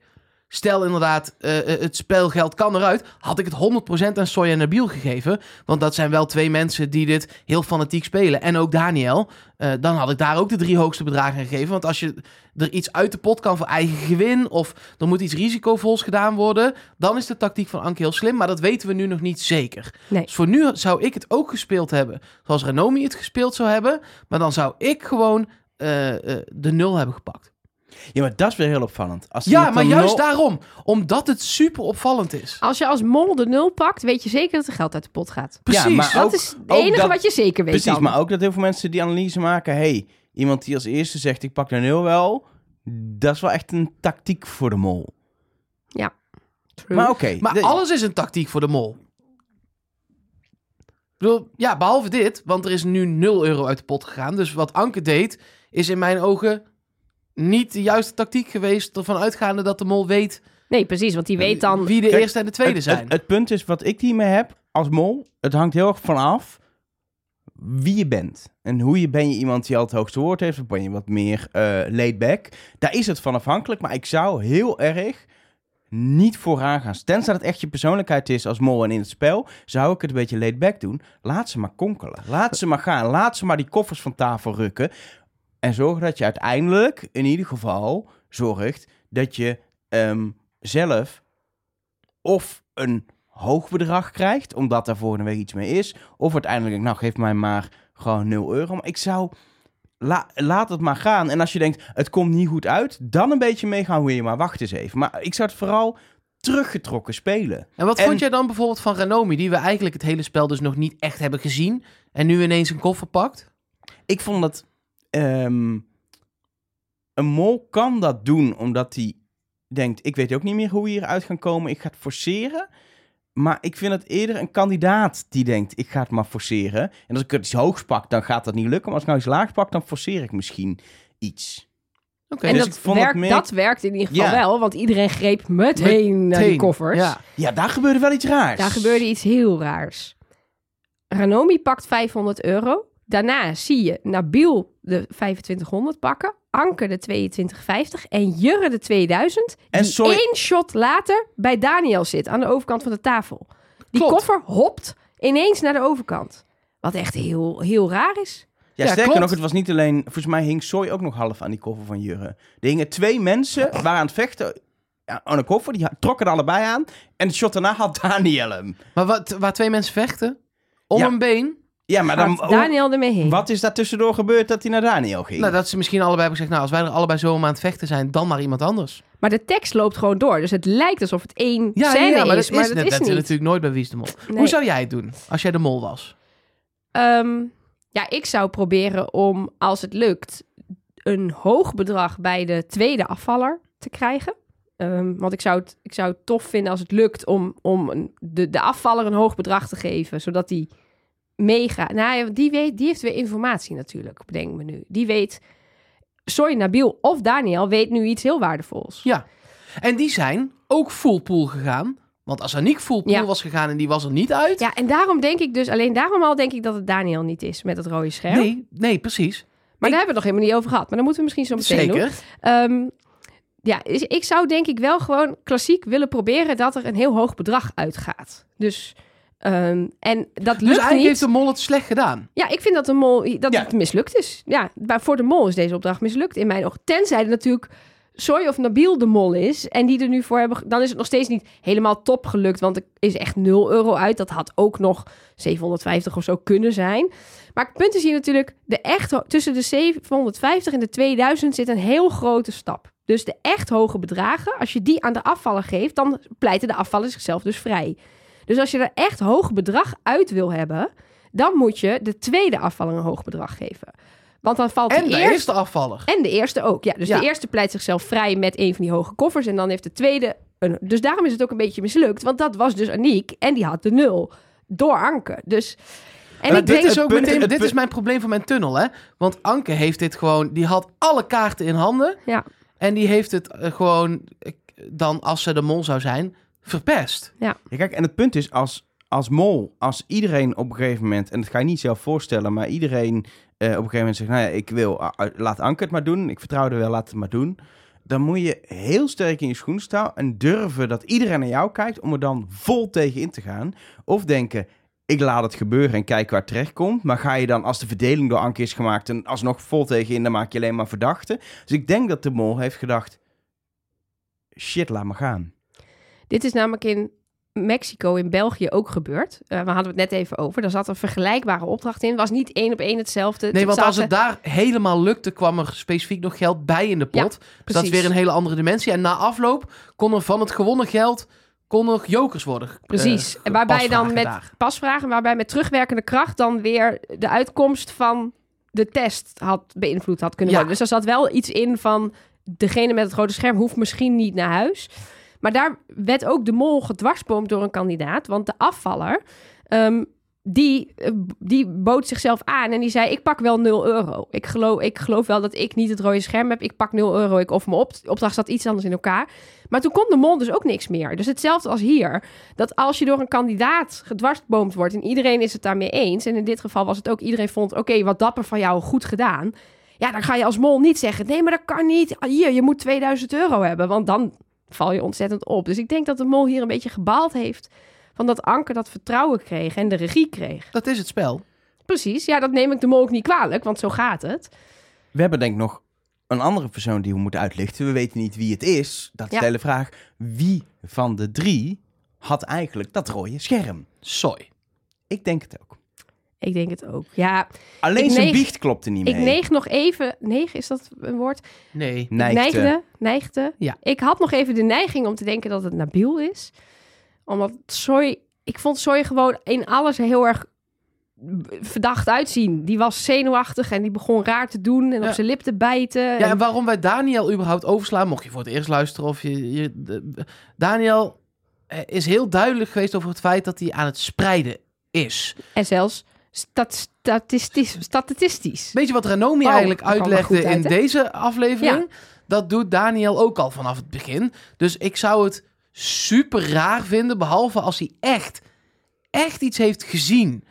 Speaker 3: Stel inderdaad, eh, het spelgeld kan eruit. Had ik het 100% aan Soy en Nabil gegeven. Want dat zijn wel twee mensen die dit heel fanatiek spelen. En ook Daniel. Eh, dan had ik daar ook de drie hoogste bedragen gegeven. Want als je er iets uit de pot kan voor eigen gewin. Of er moet iets risicovols gedaan worden. Dan is de tactiek van Anke heel slim. Maar dat weten we nu nog niet zeker.
Speaker 1: Nee.
Speaker 3: Dus voor nu zou ik het ook gespeeld hebben. Zoals Renomi het gespeeld zou hebben. Maar dan zou ik gewoon de nul hebben gepakt.
Speaker 2: Ja, maar dat is weer heel opvallend. Als
Speaker 3: Ja, maar juist
Speaker 2: nul-
Speaker 3: daarom. Omdat het super opvallend is.
Speaker 1: Als je als mol de nul pakt, weet je zeker dat er geld uit de pot gaat.
Speaker 3: Precies.
Speaker 2: maar
Speaker 1: Dat
Speaker 2: ook-
Speaker 1: is het enige
Speaker 2: dat-
Speaker 1: wat je zeker weet
Speaker 2: Precies,
Speaker 1: dan.
Speaker 2: maar ook dat heel veel mensen die analyse maken... hey, iemand die als eerste zegt, ik pak de nul wel... dat is wel echt een tactiek voor de mol.
Speaker 1: True.
Speaker 2: Maar oké.
Speaker 3: Maar
Speaker 2: de-
Speaker 3: alles is een tactiek voor de mol. Ik bedoel, ja, behalve dit. Want er is nu 0 euro uit de pot gegaan. Dus wat Anke deed, is in mijn ogen niet de juiste tactiek geweest. Ervan uitgaande dat de mol weet
Speaker 1: Nee, precies, want die weet dan...
Speaker 3: wie de
Speaker 2: Kijk,
Speaker 3: eerste en de tweede
Speaker 2: het,
Speaker 3: zijn.
Speaker 2: Het, het punt is, wat ik hiermee heb als mol... het hangt heel erg vanaf wie je bent. En hoe je ben je iemand die al het hoogste woord heeft... of ben je wat meer eh laid back. Daar is het van afhankelijk. Maar ik zou heel erg niet vooraan gaan. Tenzij dat echt je persoonlijkheid is als mol en in het spel... zou ik het een beetje laid back doen. Laat ze maar konkelen. Laat ze maar gaan. Laat ze maar die koffers van tafel rukken. En zorg dat je uiteindelijk, in ieder geval, zorgt dat je ehm, zelf of een hoog bedrag krijgt, omdat daar volgende week iets mee is, of uiteindelijk, nou geef mij maar gewoon 0 euro. Maar ik zou, la- laat het maar gaan. En als je denkt, het komt niet goed uit, dan een beetje meegaan hoe je maar wacht eens even. Maar ik zou het vooral teruggetrokken spelen.
Speaker 3: En wat
Speaker 2: En-
Speaker 3: vond jij dan bijvoorbeeld van Renomi, die we eigenlijk het hele spel dus nog niet echt hebben gezien en nu ineens een koffer pakt?
Speaker 2: Ik vond dat ehm, een mol kan dat doen omdat hij denkt, ik weet ook niet meer hoe we hieruit gaan komen, ik ga het forceren. Maar ik vind het eerder een kandidaat die denkt, ik ga het maar forceren. En als ik het iets hoogs pak, dan gaat dat niet lukken. Maar als ik nou iets laags pak, dan forceer ik misschien iets.
Speaker 3: Oké.
Speaker 1: en
Speaker 2: dus
Speaker 1: dat, werkt,
Speaker 2: meer-
Speaker 1: dat werkt in ieder geval
Speaker 2: Ja.
Speaker 1: wel, want iedereen greep meteen naar die koffers.
Speaker 3: Ja.
Speaker 2: Ja, daar gebeurde wel iets raars.
Speaker 1: Daar gebeurde iets heel raars. Ranomi pakt 500 euro. Daarna zie je Nabil de 2500 pakken. Anke de 2250 en Jurre de 2000.
Speaker 2: En
Speaker 1: die
Speaker 2: sorry-
Speaker 1: één shot later bij Daniel zit aan de overkant van de tafel. Die
Speaker 3: Klopt.
Speaker 1: koffer hopt ineens naar de overkant. Wat echt heel, heel raar is.
Speaker 2: Ja,
Speaker 3: Ja,
Speaker 2: sterker
Speaker 3: klopt.
Speaker 2: nog, het was niet alleen... Volgens mij hing Soy ook nog half aan die koffer van Jurre. Er hingen twee mensen, waren aan het vechten ja, aan een koffer. Die trokken er allebei aan. En de shot daarna had Daniel hem.
Speaker 3: Maar wat, waar twee mensen vechten om
Speaker 2: Ja.
Speaker 3: een been.
Speaker 2: Ja, maar dan...
Speaker 1: Gaat Daniel ermee heen.
Speaker 2: Wat is daar tussendoor gebeurd dat hij naar Daniel ging?
Speaker 3: Nou, dat ze misschien allebei hebben gezegd, nou, als wij er allebei zo om aan het vechten zijn, dan maar iemand anders.
Speaker 1: Maar de tekst loopt gewoon door. Dus het lijkt alsof het één
Speaker 3: Ja,
Speaker 1: scène
Speaker 3: ja, maar
Speaker 1: is.
Speaker 3: dat
Speaker 1: maar
Speaker 3: is,
Speaker 1: dat
Speaker 3: net-
Speaker 1: is
Speaker 3: dat
Speaker 1: niet.
Speaker 3: is natuurlijk nooit bij Wie is de Mol.
Speaker 1: Nee.
Speaker 3: Hoe zou jij het doen als jij de mol was?
Speaker 1: Ehm, ja, ik zou proberen om, als het lukt, een hoog bedrag bij de tweede afvaller te krijgen. Ehm, want ik zou, het, ik zou het tof vinden als het lukt om, om een, de, de afvaller een hoog bedrag te geven, zodat die meegaat. Nou, die, weet, die heeft weer informatie natuurlijk, bedenk me nu. Die weet, sorry, Nabil of Daniel weet nu iets heel waardevols.
Speaker 3: Ja. En die zijn ook full pool gegaan. Want als Aniek full pool
Speaker 1: Ja.
Speaker 3: was gegaan en die was er niet uit.
Speaker 1: Ja, en daarom denk ik dus, alleen daarom al denk ik dat het Daniel niet is met het rode scherm.
Speaker 3: Nee, nee, precies.
Speaker 1: maar daar hebben we het nog helemaal niet over gehad. Maar dan moeten we misschien zo meteen doen.
Speaker 3: Zeker.
Speaker 1: Ehm, ja, ik zou denk ik wel gewoon klassiek willen proberen dat er een heel hoog bedrag uitgaat. Dus, ehm, en dat
Speaker 3: Dus
Speaker 1: lukt
Speaker 3: eigenlijk
Speaker 1: niet.
Speaker 3: heeft de mol het slecht gedaan.
Speaker 1: Ja, ik vind dat de mol dat
Speaker 2: Ja.
Speaker 1: het mislukt is. Ja, maar voor de mol is deze opdracht mislukt in mijn ogen. Tenzij er natuurlijk Soy of Nabil de mol is en die er nu voor hebben, dan is het nog steeds niet helemaal top gelukt, want er is echt 0 euro uit. Dat had ook nog 750 of zo kunnen zijn. Maar het punt is hier natuurlijk, de echt, tussen de 750 en de 2000 zit een heel grote stap. Dus de echt hoge bedragen, als je die aan de afvaller geeft, dan pleiten de afvaller zichzelf dus vrij. Dus als je er echt hoog bedrag uit wil hebben, dan moet je de tweede afvaller een hoog bedrag geven. Want dan valt
Speaker 3: En
Speaker 1: de
Speaker 3: de
Speaker 1: eerste...
Speaker 3: eerste afvaller.
Speaker 1: En de eerste ook, ja. Dus
Speaker 3: Ja.
Speaker 1: de eerste pleit zichzelf vrij met een van die hoge koffers. En dan heeft de tweede... Een, dus daarom is het ook een beetje mislukt. Want dat was dus Aniek. En die had de nul. Door Anke. Dus... En
Speaker 3: Maar
Speaker 1: ik
Speaker 3: dit
Speaker 1: denk...
Speaker 3: is ook
Speaker 2: punt-
Speaker 3: meteen, dit is mijn probleem van mijn tunnel, hè? Want Anke heeft dit gewoon, die had alle kaarten in handen.
Speaker 1: Ja.
Speaker 3: En die heeft het eh, gewoon, dan als ze de mol zou zijn, verpest.
Speaker 2: Ja, kijk, en het punt is, als, als mol, als iedereen op een gegeven moment, en dat ga je niet zelf voorstellen, maar iedereen eh, op een gegeven moment zegt, nou ja, ik wil, ah, ah, laat Anke het maar doen, ik vertrouw er wel, laat het maar doen. Dan moet je heel sterk in je schoen staan en durven dat iedereen naar jou kijkt om er dan vol tegen in te gaan. Of denken, ik laat het gebeuren en kijk waar het terecht komt. Maar ga je dan, als de verdeling door Anke is gemaakt en alsnog vol tegen in, dan maak je alleen maar verdachten. Dus ik denk dat de mol heeft gedacht, shit, laat me gaan.
Speaker 1: Dit is namelijk in Mexico, in België ook gebeurd. Eh, we hadden het net even over. Daar zat een vergelijkbare opdracht in. Was niet één op één hetzelfde.
Speaker 3: Nee, want als het daar helemaal lukte, kwam er specifiek nog geld bij in de pot. Dus dat is weer een hele andere dimensie. En na afloop kon er van het gewonnen geld kon er jokers worden. eh,
Speaker 1: Precies. En waarbij je dan met
Speaker 3: daar.
Speaker 1: pasvragen, waarbij met terugwerkende kracht dan weer de uitkomst van de test had beïnvloed had kunnen
Speaker 3: Ja.
Speaker 1: worden. Dus er zat wel iets in van degene met het grote scherm hoeft misschien niet naar huis. Maar daar werd ook de mol gedwarsboomd door een kandidaat. Want de afvaller, ehm, die, eh, die bood zichzelf aan en die zei... ik pak wel 0 euro. Ik geloof, ik geloof wel dat ik niet het rode scherm heb. Ik pak 0 euro, ik offer me op. Opdracht zat iets anders in elkaar. Maar toen kon de mol dus ook niks meer. Dus hetzelfde als hier. Dat als je door een kandidaat gedwarsboomd wordt... en iedereen is het daarmee eens... en in dit geval was het ook iedereen vond... oké, wat dapper van jou, goed gedaan... Ja, dan ga je als mol niet zeggen... nee, maar dat kan niet. Hier, je moet 2000 euro hebben. Want dan val je ontzettend op. Dus ik denk dat de mol hier een beetje gebaald heeft... van dat Anke dat vertrouwen kreeg en de regie kreeg.
Speaker 3: Dat is het spel.
Speaker 1: Precies, ja, dat neem ik de mol ook niet kwalijk... want zo gaat het.
Speaker 2: We hebben denk ik nog een andere persoon die we moeten uitlichten. We weten niet wie het is. Dat is
Speaker 1: Ja.
Speaker 2: de hele vraag. Wie van de drie had eigenlijk dat rode scherm?
Speaker 3: Soy.
Speaker 2: Ik denk het ook.
Speaker 1: Ik denk het ook. Ja,
Speaker 2: Alleen zijn
Speaker 1: neig-
Speaker 2: biecht klopte niet mee.
Speaker 1: ik neig nog even... Neeg, is dat een woord?
Speaker 3: Nee.
Speaker 2: Neigde.
Speaker 1: Neigde, neigde.
Speaker 3: Ja.
Speaker 1: Ik had nog even de neiging om te denken dat het Nabil is. Omdat Soy... Ik vond Soy gewoon in alles heel erg verdacht uitzien. Die was zenuwachtig en die begon raar te doen en
Speaker 3: Ja.
Speaker 1: op zijn lip te bijten.
Speaker 3: Ja,
Speaker 1: En-
Speaker 3: en waarom wij Daniel überhaupt overslaan, mocht je voor het eerst luisteren of je... je de- Daniel eh, is heel duidelijk geweest over het feit dat hij aan het spreiden is.
Speaker 1: En zelfs stat statistisch. statistisch.
Speaker 3: Weet je wat Renomi
Speaker 1: Oh,
Speaker 3: eigenlijk uitlegde
Speaker 1: uit,
Speaker 3: in
Speaker 1: hè?
Speaker 3: deze aflevering? dat doet Daniel ook al vanaf het begin. Dus ik zou het super raar vinden, behalve als hij echt, echt iets heeft gezien.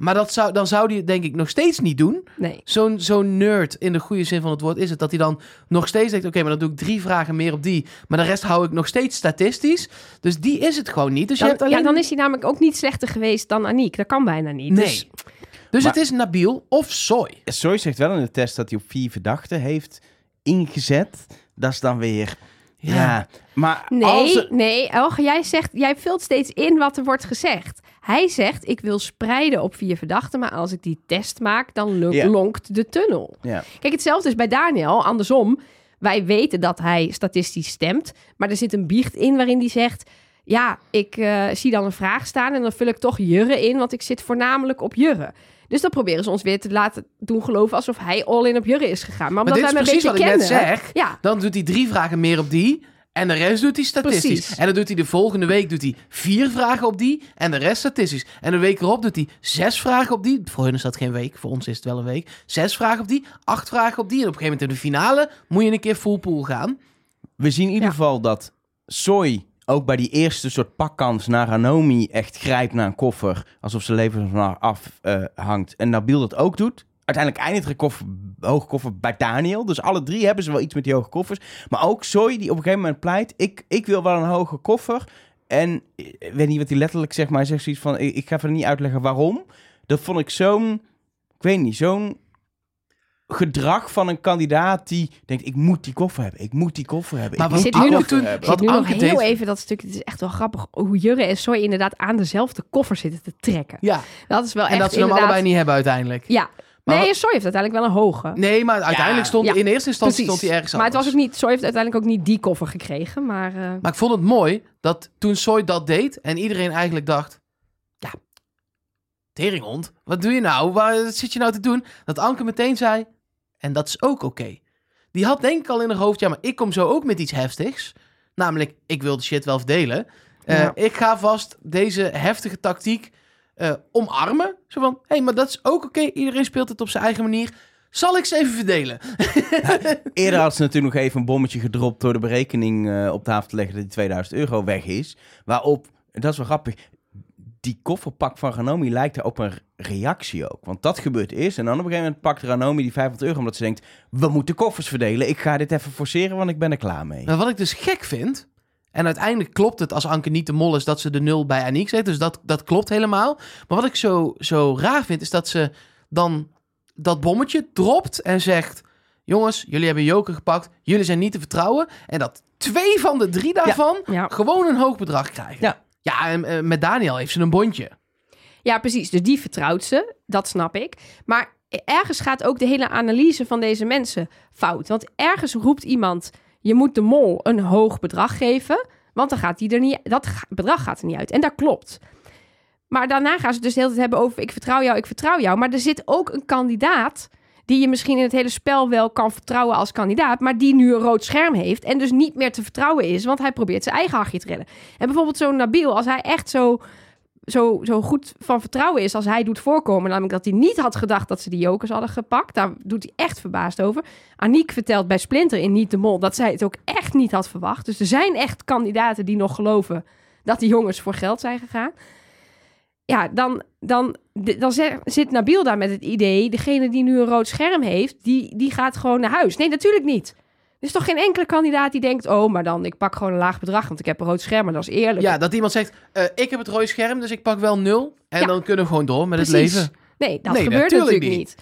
Speaker 3: Maar dat zou, dan zou hij het denk ik nog steeds niet doen.
Speaker 1: Nee.
Speaker 3: Zo'n zo'n nerd, in de goede zin van het woord, is het dat hij dan nog steeds denkt: oké, maar dan doe ik drie vragen meer op die. Maar de rest hou ik nog steeds statistisch. Dus die is het gewoon niet. Dus je
Speaker 1: Dan,
Speaker 3: hebt alleen...
Speaker 1: Ja, dan is hij namelijk ook niet slechter geweest dan Aniek. Dat kan bijna niet.
Speaker 3: Nee.
Speaker 1: Dus,
Speaker 3: Dus
Speaker 2: Maar-
Speaker 3: het is Nabil of Soy.
Speaker 2: Soy zegt wel in de test dat hij op vier verdachten heeft ingezet. Dat is dan weer... Ja, maar als
Speaker 1: nee,
Speaker 2: er-
Speaker 1: nee. Elge, jij, zegt, jij vult steeds in wat er wordt gezegd. Hij zegt, ik wil spreiden op vier verdachten, maar als ik die test maak, dan
Speaker 2: Ja.
Speaker 1: lonkt de tunnel. Kijk, hetzelfde is bij Daniel, andersom. Wij weten dat hij statistisch stemt, maar er zit een biecht in waarin hij zegt... Ja, ik eh, zie dan een vraag staan en dan vul ik toch jurren in, want ik zit voornamelijk op jurren. Dus dan proberen ze ons weer te laten doen geloven alsof hij all in op jurren is gegaan. Maar
Speaker 3: Maar
Speaker 1: omdat
Speaker 3: dit
Speaker 1: wij
Speaker 3: is
Speaker 1: hem een
Speaker 3: precies
Speaker 1: beetje
Speaker 3: wat ik net zeg.
Speaker 1: Ja,
Speaker 3: Dan doet hij drie vragen meer op die. En de rest doet hij statistisch.
Speaker 1: Precies.
Speaker 3: En dan doet hij de volgende week doet hij vier vragen op die. En de rest statistisch. En de week erop doet hij zes vragen op die. Voor hun is dat geen week. Voor ons is het wel een week. Zes vragen op die. Acht vragen op die. En op een gegeven moment in de finale moet je een keer full pool gaan.
Speaker 2: We zien in ieder
Speaker 1: Ja.
Speaker 2: geval dat Soy ook bij die eerste soort pakkans naar Hanomi echt grijpt naar een koffer. Alsof zijn leven ervan af eh, hangt. En Nabil dat ook doet. Uiteindelijk eindigt een koffer, hoge koffer bij Daniel. Dus alle drie hebben ze wel iets met die hoge koffers. Maar ook Soy die op een gegeven moment pleit... Ik, ik wil wel een hoge koffer. En ik weet niet wat hij letterlijk zegt, maar hij zegt zoiets van... Ik, ik ga verder niet uitleggen waarom. Dat vond ik zo'n... Ik weet niet, zo'n gedrag van een kandidaat die denkt... Ik moet die koffer hebben, ik moet die koffer hebben.
Speaker 3: Maar
Speaker 2: ik
Speaker 1: zit nu nog-
Speaker 3: toen-
Speaker 1: zit
Speaker 3: Wat
Speaker 1: nu nog
Speaker 3: Anke
Speaker 1: heel even dat stuk. Het is echt wel grappig hoe Jurre en Soy inderdaad aan dezelfde koffer zitten te trekken.
Speaker 3: Ja.
Speaker 1: Dat is wel
Speaker 3: En
Speaker 1: echt
Speaker 3: dat ze hem allebei niet hebben uiteindelijk.
Speaker 1: Ja.
Speaker 3: Maar
Speaker 1: nee,
Speaker 3: wat-
Speaker 1: Soy heeft uiteindelijk wel een hoge.
Speaker 3: Nee, maar uiteindelijk stond
Speaker 1: Ja.
Speaker 3: in eerste instantie
Speaker 1: Precies.
Speaker 3: stond hij ergens
Speaker 1: maar het was ook niet... Soy heeft uiteindelijk ook niet die koffer gekregen, maar... eh,
Speaker 3: Maar ik vond het mooi dat toen Soy dat deed en iedereen eigenlijk dacht: ja, teringhond, wat doe je nou? Waar zit je nou te doen? Dat Anke meteen zei: en dat is ook oké. Die had denk ik al in haar hoofd: ja, maar ik kom zo ook met iets heftigs. Namelijk, ik wil de shit wel verdelen. Eh,
Speaker 1: Ja.
Speaker 3: Ik ga vast deze heftige tactiek eh, omarmen. Zo van: hé, hey, maar dat is ook oké. Iedereen speelt het op zijn eigen manier. Zal ik ze even verdelen?
Speaker 2: Eerder had ze natuurlijk nog even een bommetje gedropt door de berekening eh, op tafel te leggen dat die 2000 euro weg is. Waarop, dat is wel grappig, die kofferpak van Ranomi lijkt er op een reactie ook. Want dat gebeurt eerst en dan op een gegeven moment pakt Ranomi die 500 euro omdat ze denkt, we moeten koffers verdelen. Ik ga dit even forceren, want ik ben er klaar mee.
Speaker 3: Maar wat ik dus gek vind. En uiteindelijk klopt het als Anke niet de mol is dat ze de nul bij Aniek zet. Dus dat, dat klopt helemaal. Maar wat ik zo, zo raar vind is dat ze dan dat bommetje dropt en zegt... Jongens, jullie hebben joker gepakt. Jullie zijn niet te vertrouwen. En dat twee van de drie daarvan
Speaker 1: ja.
Speaker 3: gewoon een hoog bedrag krijgen.
Speaker 2: Ja.
Speaker 3: Ja, en eh, met Daniel heeft ze een bondje.
Speaker 1: Ja, precies. Dus die vertrouwt ze. Dat snap ik. Maar ergens gaat ook de hele analyse van deze mensen fout. Want ergens roept iemand... je moet de mol een hoog bedrag geven... want dan gaat die er niet, dat bedrag gaat er niet uit. En dat klopt. Maar daarna gaan ze dus de hele tijd hebben over... ik vertrouw jou, ik vertrouw jou. Maar er zit ook een kandidaat... die je misschien in het hele spel wel kan vertrouwen als kandidaat... maar die nu een rood scherm heeft... en dus niet meer te vertrouwen is... want hij probeert zijn eigen hachje te redden. En bijvoorbeeld zo'n Nabil, als hij echt zo zo, zo goed van vertrouwen is als hij doet voorkomen. Namelijk dat hij niet had gedacht dat ze die jokers hadden gepakt. Daar doet hij echt verbaasd over. Aniek vertelt bij Splinter in Niet de Mol dat zij het ook echt niet had verwacht. Dus er zijn echt kandidaten die nog geloven dat die jongens voor geld zijn gegaan. Ja, dan, dan, dan zit Nabil daar met het idee... degene die nu een rood scherm heeft, die, die gaat gewoon naar huis. Nee, natuurlijk niet. Er is toch geen enkele kandidaat die denkt... oh, maar dan, ik pak gewoon een laag bedrag... want ik heb een rood scherm, maar dat is eerlijk.
Speaker 3: Ja, dat iemand zegt, eh, ik heb het rode scherm, dus ik pak wel nul. En
Speaker 1: Ja.
Speaker 3: dan kunnen we gewoon door met het leven.
Speaker 1: Nee, dat
Speaker 3: Nee,
Speaker 1: gebeurt
Speaker 3: natuurlijk
Speaker 1: natuurlijk niet.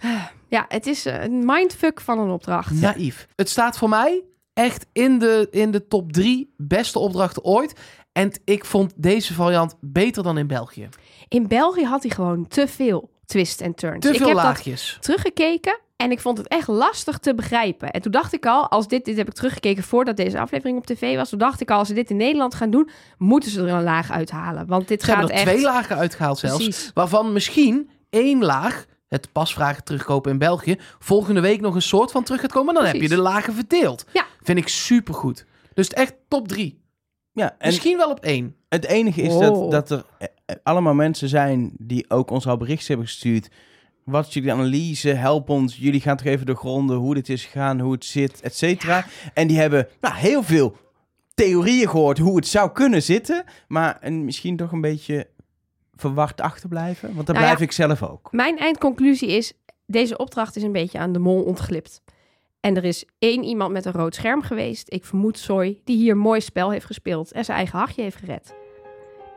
Speaker 1: *sighs* Ja, het is een mindfuck van een opdracht.
Speaker 3: Naïef. Het staat voor mij echt in de, in de top drie beste opdrachten ooit. En ik vond deze variant beter dan in België.
Speaker 1: In België had hij gewoon te veel twist en turns.
Speaker 3: Te
Speaker 1: ik
Speaker 3: veel
Speaker 1: heb
Speaker 3: laagjes.
Speaker 1: dat teruggekeken en ik vond het echt lastig te begrijpen. En toen dacht ik al, als dit, dit heb ik teruggekeken voordat deze aflevering op tv was. Toen dacht ik al, als ze dit in Nederland gaan doen, moeten ze er een laag uithalen. Want dit
Speaker 3: Ze hebben
Speaker 1: gaat
Speaker 3: er
Speaker 1: echt...
Speaker 3: twee lagen uitgehaald zelfs.
Speaker 1: Precies.
Speaker 3: Waarvan misschien één laag, het pasvragen terugkopen in België, volgende week nog een soort van terug gaat komen. Dan heb je de lagen verdeeld.
Speaker 1: Ja.
Speaker 3: Vind ik supergoed. Dus echt top drie.
Speaker 2: Ja, en
Speaker 3: Misschien wel op één.
Speaker 2: het enige is
Speaker 1: Oh.
Speaker 2: dat, dat er eh, eh, allemaal mensen zijn die ook ons al berichtjes hebben gestuurd. wat is jullie analyse? Help ons. Jullie gaan toch even doorgronden hoe dit is gegaan, hoe het zit, et cetera. En die hebben nou, heel veel theorieën gehoord hoe het zou kunnen zitten. Maar en misschien toch een beetje verward achterblijven. Want dat
Speaker 1: Nou ja.
Speaker 2: blijf ik zelf ook.
Speaker 1: Mijn eindconclusie is, deze opdracht is een beetje aan de mol ontglipt. En er is één iemand met een rood scherm geweest, ik vermoed Soy, die hier een mooi spel heeft gespeeld en zijn eigen hachje heeft gered.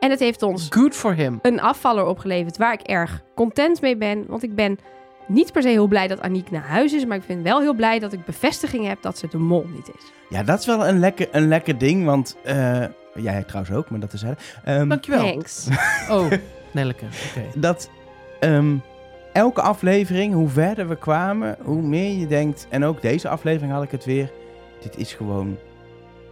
Speaker 1: En het heeft ons
Speaker 3: Good for him.
Speaker 1: een afvaller opgeleverd waar ik erg content mee ben. Want ik ben niet per se heel blij dat Aniek naar huis is, maar ik ben wel heel blij dat ik bevestiging heb dat ze de mol niet is.
Speaker 2: Ja, dat is wel een lekker, een lekker ding. Want eh, jij trouwens ook, maar dat is um,
Speaker 3: Dankjewel.
Speaker 1: Thanks.
Speaker 3: Oh, Nelleke. Oké. *laughs*
Speaker 2: dat ehm, elke aflevering, hoe verder we kwamen, hoe meer je denkt. En ook deze aflevering had ik het weer. Dit is gewoon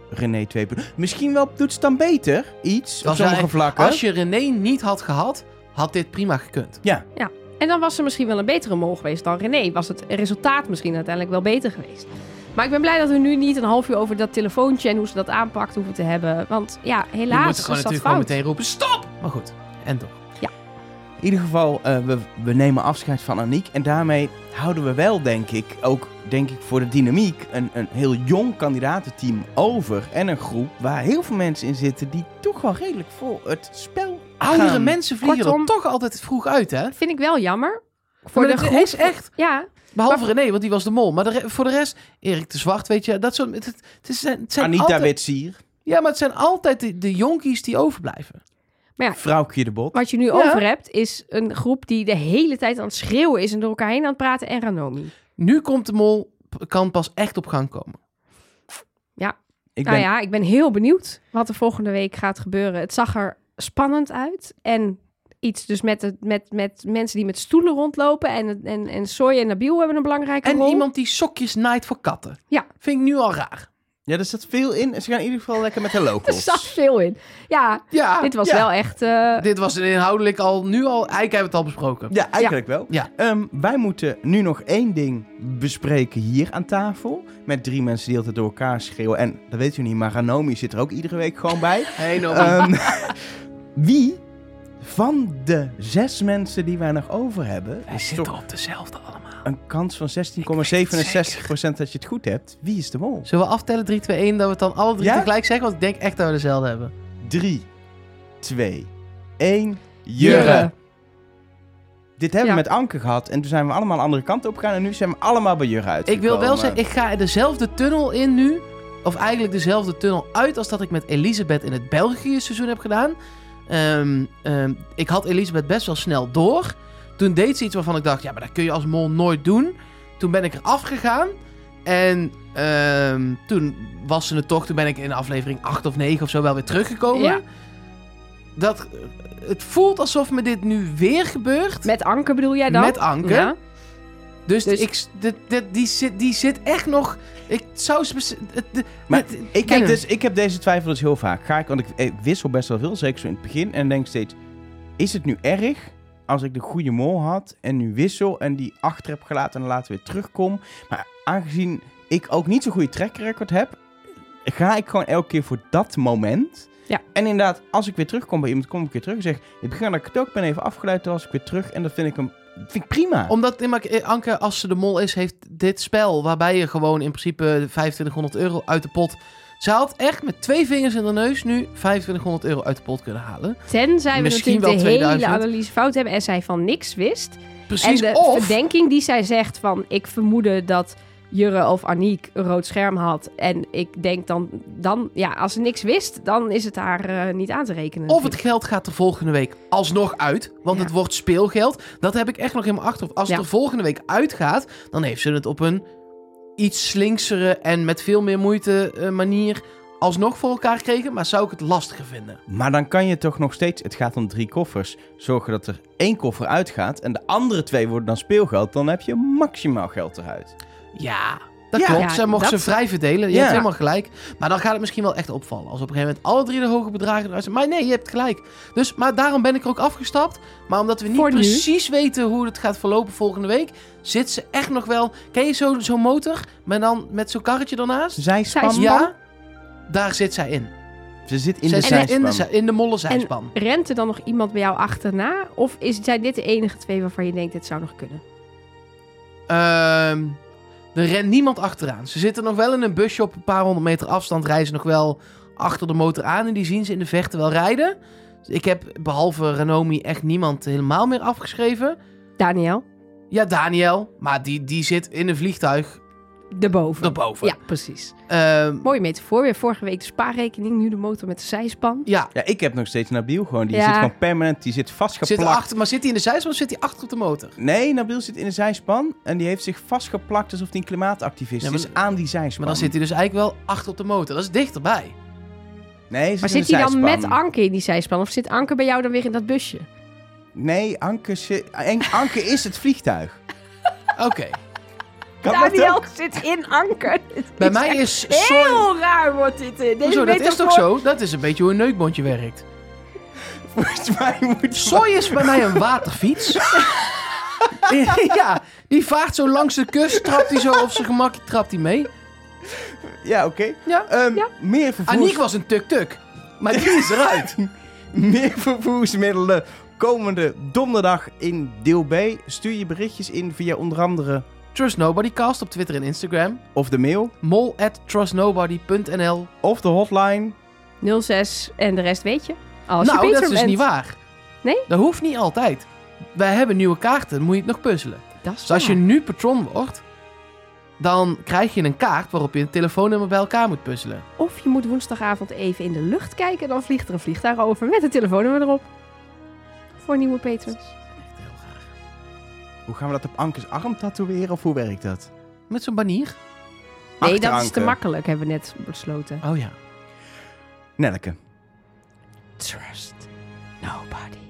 Speaker 2: René 2. Misschien wel doet het dan beter iets op
Speaker 3: Was
Speaker 2: sommige vlakken.
Speaker 3: Als je René niet had gehad, had dit prima gekund.
Speaker 2: Ja,
Speaker 1: En dan was ze misschien wel een betere mol geweest dan René. Was het resultaat misschien uiteindelijk wel beter geweest. Maar ik ben blij dat we nu niet een half uur over dat telefoontje en hoe ze dat aanpakt hoeven te hebben. Want ja,
Speaker 3: Je
Speaker 1: helaas
Speaker 3: moet
Speaker 1: is
Speaker 3: gewoon natuurlijk
Speaker 1: fout.
Speaker 3: gewoon meteen roepen, stop! Maar goed, en toch.
Speaker 2: In ieder geval, eh, we, we nemen afscheid van Aniek. En daarmee houden we wel, denk ik, ook denk ik voor de dynamiek, een, een heel jong kandidatenteam over. En een groep waar heel veel mensen in zitten die toch wel redelijk voor het spel
Speaker 3: Oudere
Speaker 2: gaan.
Speaker 3: mensen vliegen
Speaker 1: Kortom-
Speaker 3: er toch altijd vroeg uit, hè?
Speaker 1: Vind ik wel jammer. Voor
Speaker 3: Maar
Speaker 1: de groep.
Speaker 3: is echt...
Speaker 1: Ja,
Speaker 3: Behalve René, want die was de mol. Maar de voor de rest, Erik de Zwart, weet je, dat soort... Het, het, het is- het zijn
Speaker 2: Anita
Speaker 3: altijd,
Speaker 2: Witsier,
Speaker 3: Ja, maar het zijn altijd de, de jonkies die overblijven.
Speaker 2: Vrouwtje de Bot.
Speaker 1: wat je nu
Speaker 3: Ja.
Speaker 1: over hebt is een groep die de hele tijd aan het schreeuwen is en door elkaar heen aan het praten en Ranomi.
Speaker 3: Nu komt de mol, kan pas echt op gang komen.
Speaker 2: Ik
Speaker 1: Nou
Speaker 2: ben,
Speaker 1: ja, ik ben heel benieuwd wat er volgende week gaat gebeuren. Het zag er spannend uit. En iets dus met, het, met, met mensen die met stoelen rondlopen. En, en, en Soy en Nabil hebben een belangrijke
Speaker 3: En
Speaker 1: rol.
Speaker 3: iemand die sokjes naait voor katten.
Speaker 1: Ja.
Speaker 3: Vind ik nu al raar.
Speaker 2: Ja, er zit veel in. Ze gaan in ieder geval lekker met de *laughs*
Speaker 1: Er
Speaker 2: locals.
Speaker 1: zat veel in. Ja,
Speaker 3: Ja,
Speaker 1: dit was
Speaker 3: ja.
Speaker 1: wel echt... eh,
Speaker 3: Dit was inhoudelijk al, nu al, eigenlijk hebben we het al besproken.
Speaker 2: Ja, eigenlijk wel.
Speaker 3: Ja.
Speaker 2: Ehm, wij moeten nu nog één ding bespreken hier aan tafel. Met drie mensen die altijd door elkaar schreeuwen. En dat weet u niet, maar Ranomi zit er ook iedere week gewoon bij. *laughs*
Speaker 3: Hey, no.
Speaker 2: Ehm, *laughs* wie van de zes mensen die wij nog over hebben...
Speaker 3: Wij
Speaker 2: is
Speaker 3: zitten
Speaker 2: toch
Speaker 3: op dezelfde allemaal.
Speaker 2: Een kans van 16,67%
Speaker 3: het
Speaker 2: dat je het goed hebt. Wie is de mol?
Speaker 3: Zullen we aftellen 3, 2, 1, dat we het dan alle drie
Speaker 2: Ja?
Speaker 3: tegelijk zeggen? Want ik denk echt dat we dezelfde hebben.
Speaker 2: 3, 2, 1...
Speaker 1: Jurre.
Speaker 2: Dit hebben we
Speaker 1: Ja.
Speaker 2: met Anke gehad. En toen zijn we allemaal de andere kant op gegaan. En nu zijn we allemaal bij Jurre uit.
Speaker 3: Ik wil wel zeggen, ik ga dezelfde tunnel in nu. Of eigenlijk dezelfde tunnel uit als dat ik met Elisabeth in het België seizoen heb gedaan. Ehm, ehm, ik had Elisabeth best wel snel door. Toen deed ze iets waarvan ik dacht, ja, maar dat kun je als mol nooit doen. Toen ben ik er afgegaan. En ehm, toen was ze het toch. Toen ben ik in aflevering 8 of 9 of zo wel weer teruggekomen.
Speaker 1: Ja.
Speaker 3: Dat, het voelt alsof me dit nu weer gebeurt.
Speaker 1: met Anke bedoel jij dan?
Speaker 3: Met Anke.
Speaker 1: Ja.
Speaker 3: Dus,
Speaker 1: Dus-
Speaker 3: ik, dit, dit, die, zit, die zit echt nog. Ik zou de-
Speaker 2: Maar Ik, kijk
Speaker 3: kennen.
Speaker 2: dus, ik heb deze twijfel dus heel vaak. Ga ik, want ik, ik wissel best wel veel, zeker zo in het begin. En denk steeds, is het nu erg als ik de goede mol had en nu wissel en die achter heb gelaten en later weer terugkom? Maar aangezien ik ook niet zo'n goede track record heb, ga ik gewoon elke keer voor dat moment.
Speaker 1: Ja.
Speaker 2: En inderdaad, als ik weer terugkom bij iemand, kom ik weer terug en zeg, in het begin dat ik het ook ben even afgeleid, toen was ik weer terug. En dat vind ik, hem, vind ik prima.
Speaker 3: Omdat maar, eh, Anke, als ze de mol is, heeft dit spel. waarbij je gewoon in principe 2500 euro uit de pot. Ze had echt met twee vingers in de neus nu 2500 euro uit de pot kunnen halen.
Speaker 1: Tenzij we
Speaker 3: Misschien
Speaker 1: natuurlijk de hele
Speaker 3: 2000.
Speaker 1: analyse fout hebben en zij van niks wist.
Speaker 3: Precies.
Speaker 1: en de
Speaker 3: of.
Speaker 1: verdenking die zij zegt van... ik vermoedde dat Jurre of Aniek een rood scherm had. En ik denk dan... dan ja, als ze niks wist, dan is het haar eh, niet aan te rekenen.
Speaker 3: Of het geld gaat er volgende week alsnog uit. Want
Speaker 1: Ja.
Speaker 3: het wordt speelgeld. Dat heb ik echt nog in mijn achterhoofd. Als
Speaker 1: Ja.
Speaker 3: het er volgende week uitgaat, dan heeft ze het op een iets slinksere en met veel meer moeite eh, manier alsnog voor elkaar gekregen. Maar zou ik het lastiger vinden?
Speaker 2: Maar dan kan je toch nog steeds, het gaat om drie koffers, zorgen dat er één koffer uitgaat en de andere twee worden dan speelgeld. Dan heb je maximaal geld eruit.
Speaker 3: Ja, dat
Speaker 2: Ja.
Speaker 3: klopt.
Speaker 1: Ja,
Speaker 3: Zij mocht
Speaker 1: dat-
Speaker 3: ze vrij verdelen. Je
Speaker 2: Ja.
Speaker 3: hebt helemaal gelijk. Maar dan gaat het misschien wel echt opvallen. Als op een gegeven moment alle drie de hoge bedragen eruit zijn. Maar nee, je hebt gelijk. Dus, maar daarom ben ik er ook afgestapt. Maar omdat we niet
Speaker 1: Voor nu.
Speaker 3: precies weten hoe het gaat verlopen volgende week... zit ze echt nog wel... Ken je zo'n zo'n motor? Maar dan met zo'n karretje ernaast?
Speaker 2: Zijspan?
Speaker 1: Zijspan.
Speaker 3: Ja, daar zit zij in.
Speaker 2: Ze zit in
Speaker 3: Zij
Speaker 2: de
Speaker 3: zit in
Speaker 2: zijspan.
Speaker 3: de, in de molle zijspan.
Speaker 1: Rent er dan nog iemand bij jou achterna? Of is, zijn dit de enige twee waarvan je denkt, dit zou nog kunnen?
Speaker 3: Ehm, er rent niemand achteraan. Ze zitten nog wel in een busje op een paar honderd meter afstand. Rijden nog wel achter de motor aan. En die zien ze in de vechten wel rijden. Ik heb behalve Renomi echt niemand helemaal meer afgeschreven.
Speaker 1: Daniel,
Speaker 3: Ja, Daniel. Maar die, die zit in een vliegtuig
Speaker 1: erboven.
Speaker 3: erboven.
Speaker 1: Ja, precies.
Speaker 3: Ehm,
Speaker 1: Mooie metafoor. Weer vorige week de spaarrekening, nu de motor met de zijspan.
Speaker 3: ja.
Speaker 2: Ja, ik heb nog steeds Nabil gewoon. Die
Speaker 1: Ja.
Speaker 2: zit gewoon permanent, die zit
Speaker 3: Zit
Speaker 2: vastgeplakt.
Speaker 3: achter, maar zit hij in de zijspan of zit hij achter op de motor?
Speaker 2: Nee, Nabil zit in de zijspan en die heeft zich vastgeplakt alsof hij een klimaatactivist
Speaker 3: Ja, maar-
Speaker 2: is aan die zijspan.
Speaker 3: Maar dan zit hij dus eigenlijk wel achter op de motor. Dat is dichterbij.
Speaker 2: Nee, hij
Speaker 1: Maar
Speaker 2: in de
Speaker 1: zit hij dan met Anke in die zijspan? Of zit Anke bij jou dan weer in dat busje?
Speaker 2: Nee, Anke, zit- Anke is het vliegtuig.
Speaker 3: Oké.
Speaker 2: Kan
Speaker 1: Daniel zit in Anke. *laughs*
Speaker 3: Bij mij is soy...
Speaker 1: Heel raar wordt dit. eh, Deze
Speaker 3: Hoezo, dat is toch zo? Dat is een beetje hoe een neukbondje werkt. *laughs*
Speaker 2: Volgens mij moet
Speaker 3: Soy is bij mij een waterfiets. *laughs* ja, die vaart zo langs de kust, trapt hij zo op zijn gemakje, trapt hij mee.
Speaker 2: Ja, oké.
Speaker 3: Ja.
Speaker 2: Ehm,
Speaker 1: Ja.
Speaker 2: Meer vervoers...
Speaker 3: Aniek was een tuk-tuk, maar die is eruit.
Speaker 2: Meer vervoersmiddelen komende donderdag in deel B. Stuur je berichtjes in via onder andere
Speaker 3: Trust Nobody Cast op Twitter en Instagram.
Speaker 2: of de mail
Speaker 3: Mol at trustnobody.nl
Speaker 2: of de hotline.
Speaker 1: 06 en de rest weet je. Als je
Speaker 3: Nou, dat is dus niet waar.
Speaker 1: Nee?
Speaker 3: Dat hoeft niet altijd. Wij hebben nieuwe kaarten, dan moet je het nog puzzelen.
Speaker 1: Dat is
Speaker 3: Dus als je nu patron wordt, dan krijg je een kaart waarop je een telefoonnummer bij elkaar moet puzzelen.
Speaker 1: Of je moet woensdagavond even in de lucht kijken. Dan vliegt er een vliegtuig over met een telefoonnummer erop. Voor nieuwe patrons.
Speaker 2: Hoe gaan we dat op Ankes arm tatoeëren of hoe werkt dat?
Speaker 3: Met zo'n banier?
Speaker 1: Nee, dat is te makkelijk, hebben we net besloten.
Speaker 3: Oh ja.
Speaker 2: Nelke.
Speaker 1: Trust nobody.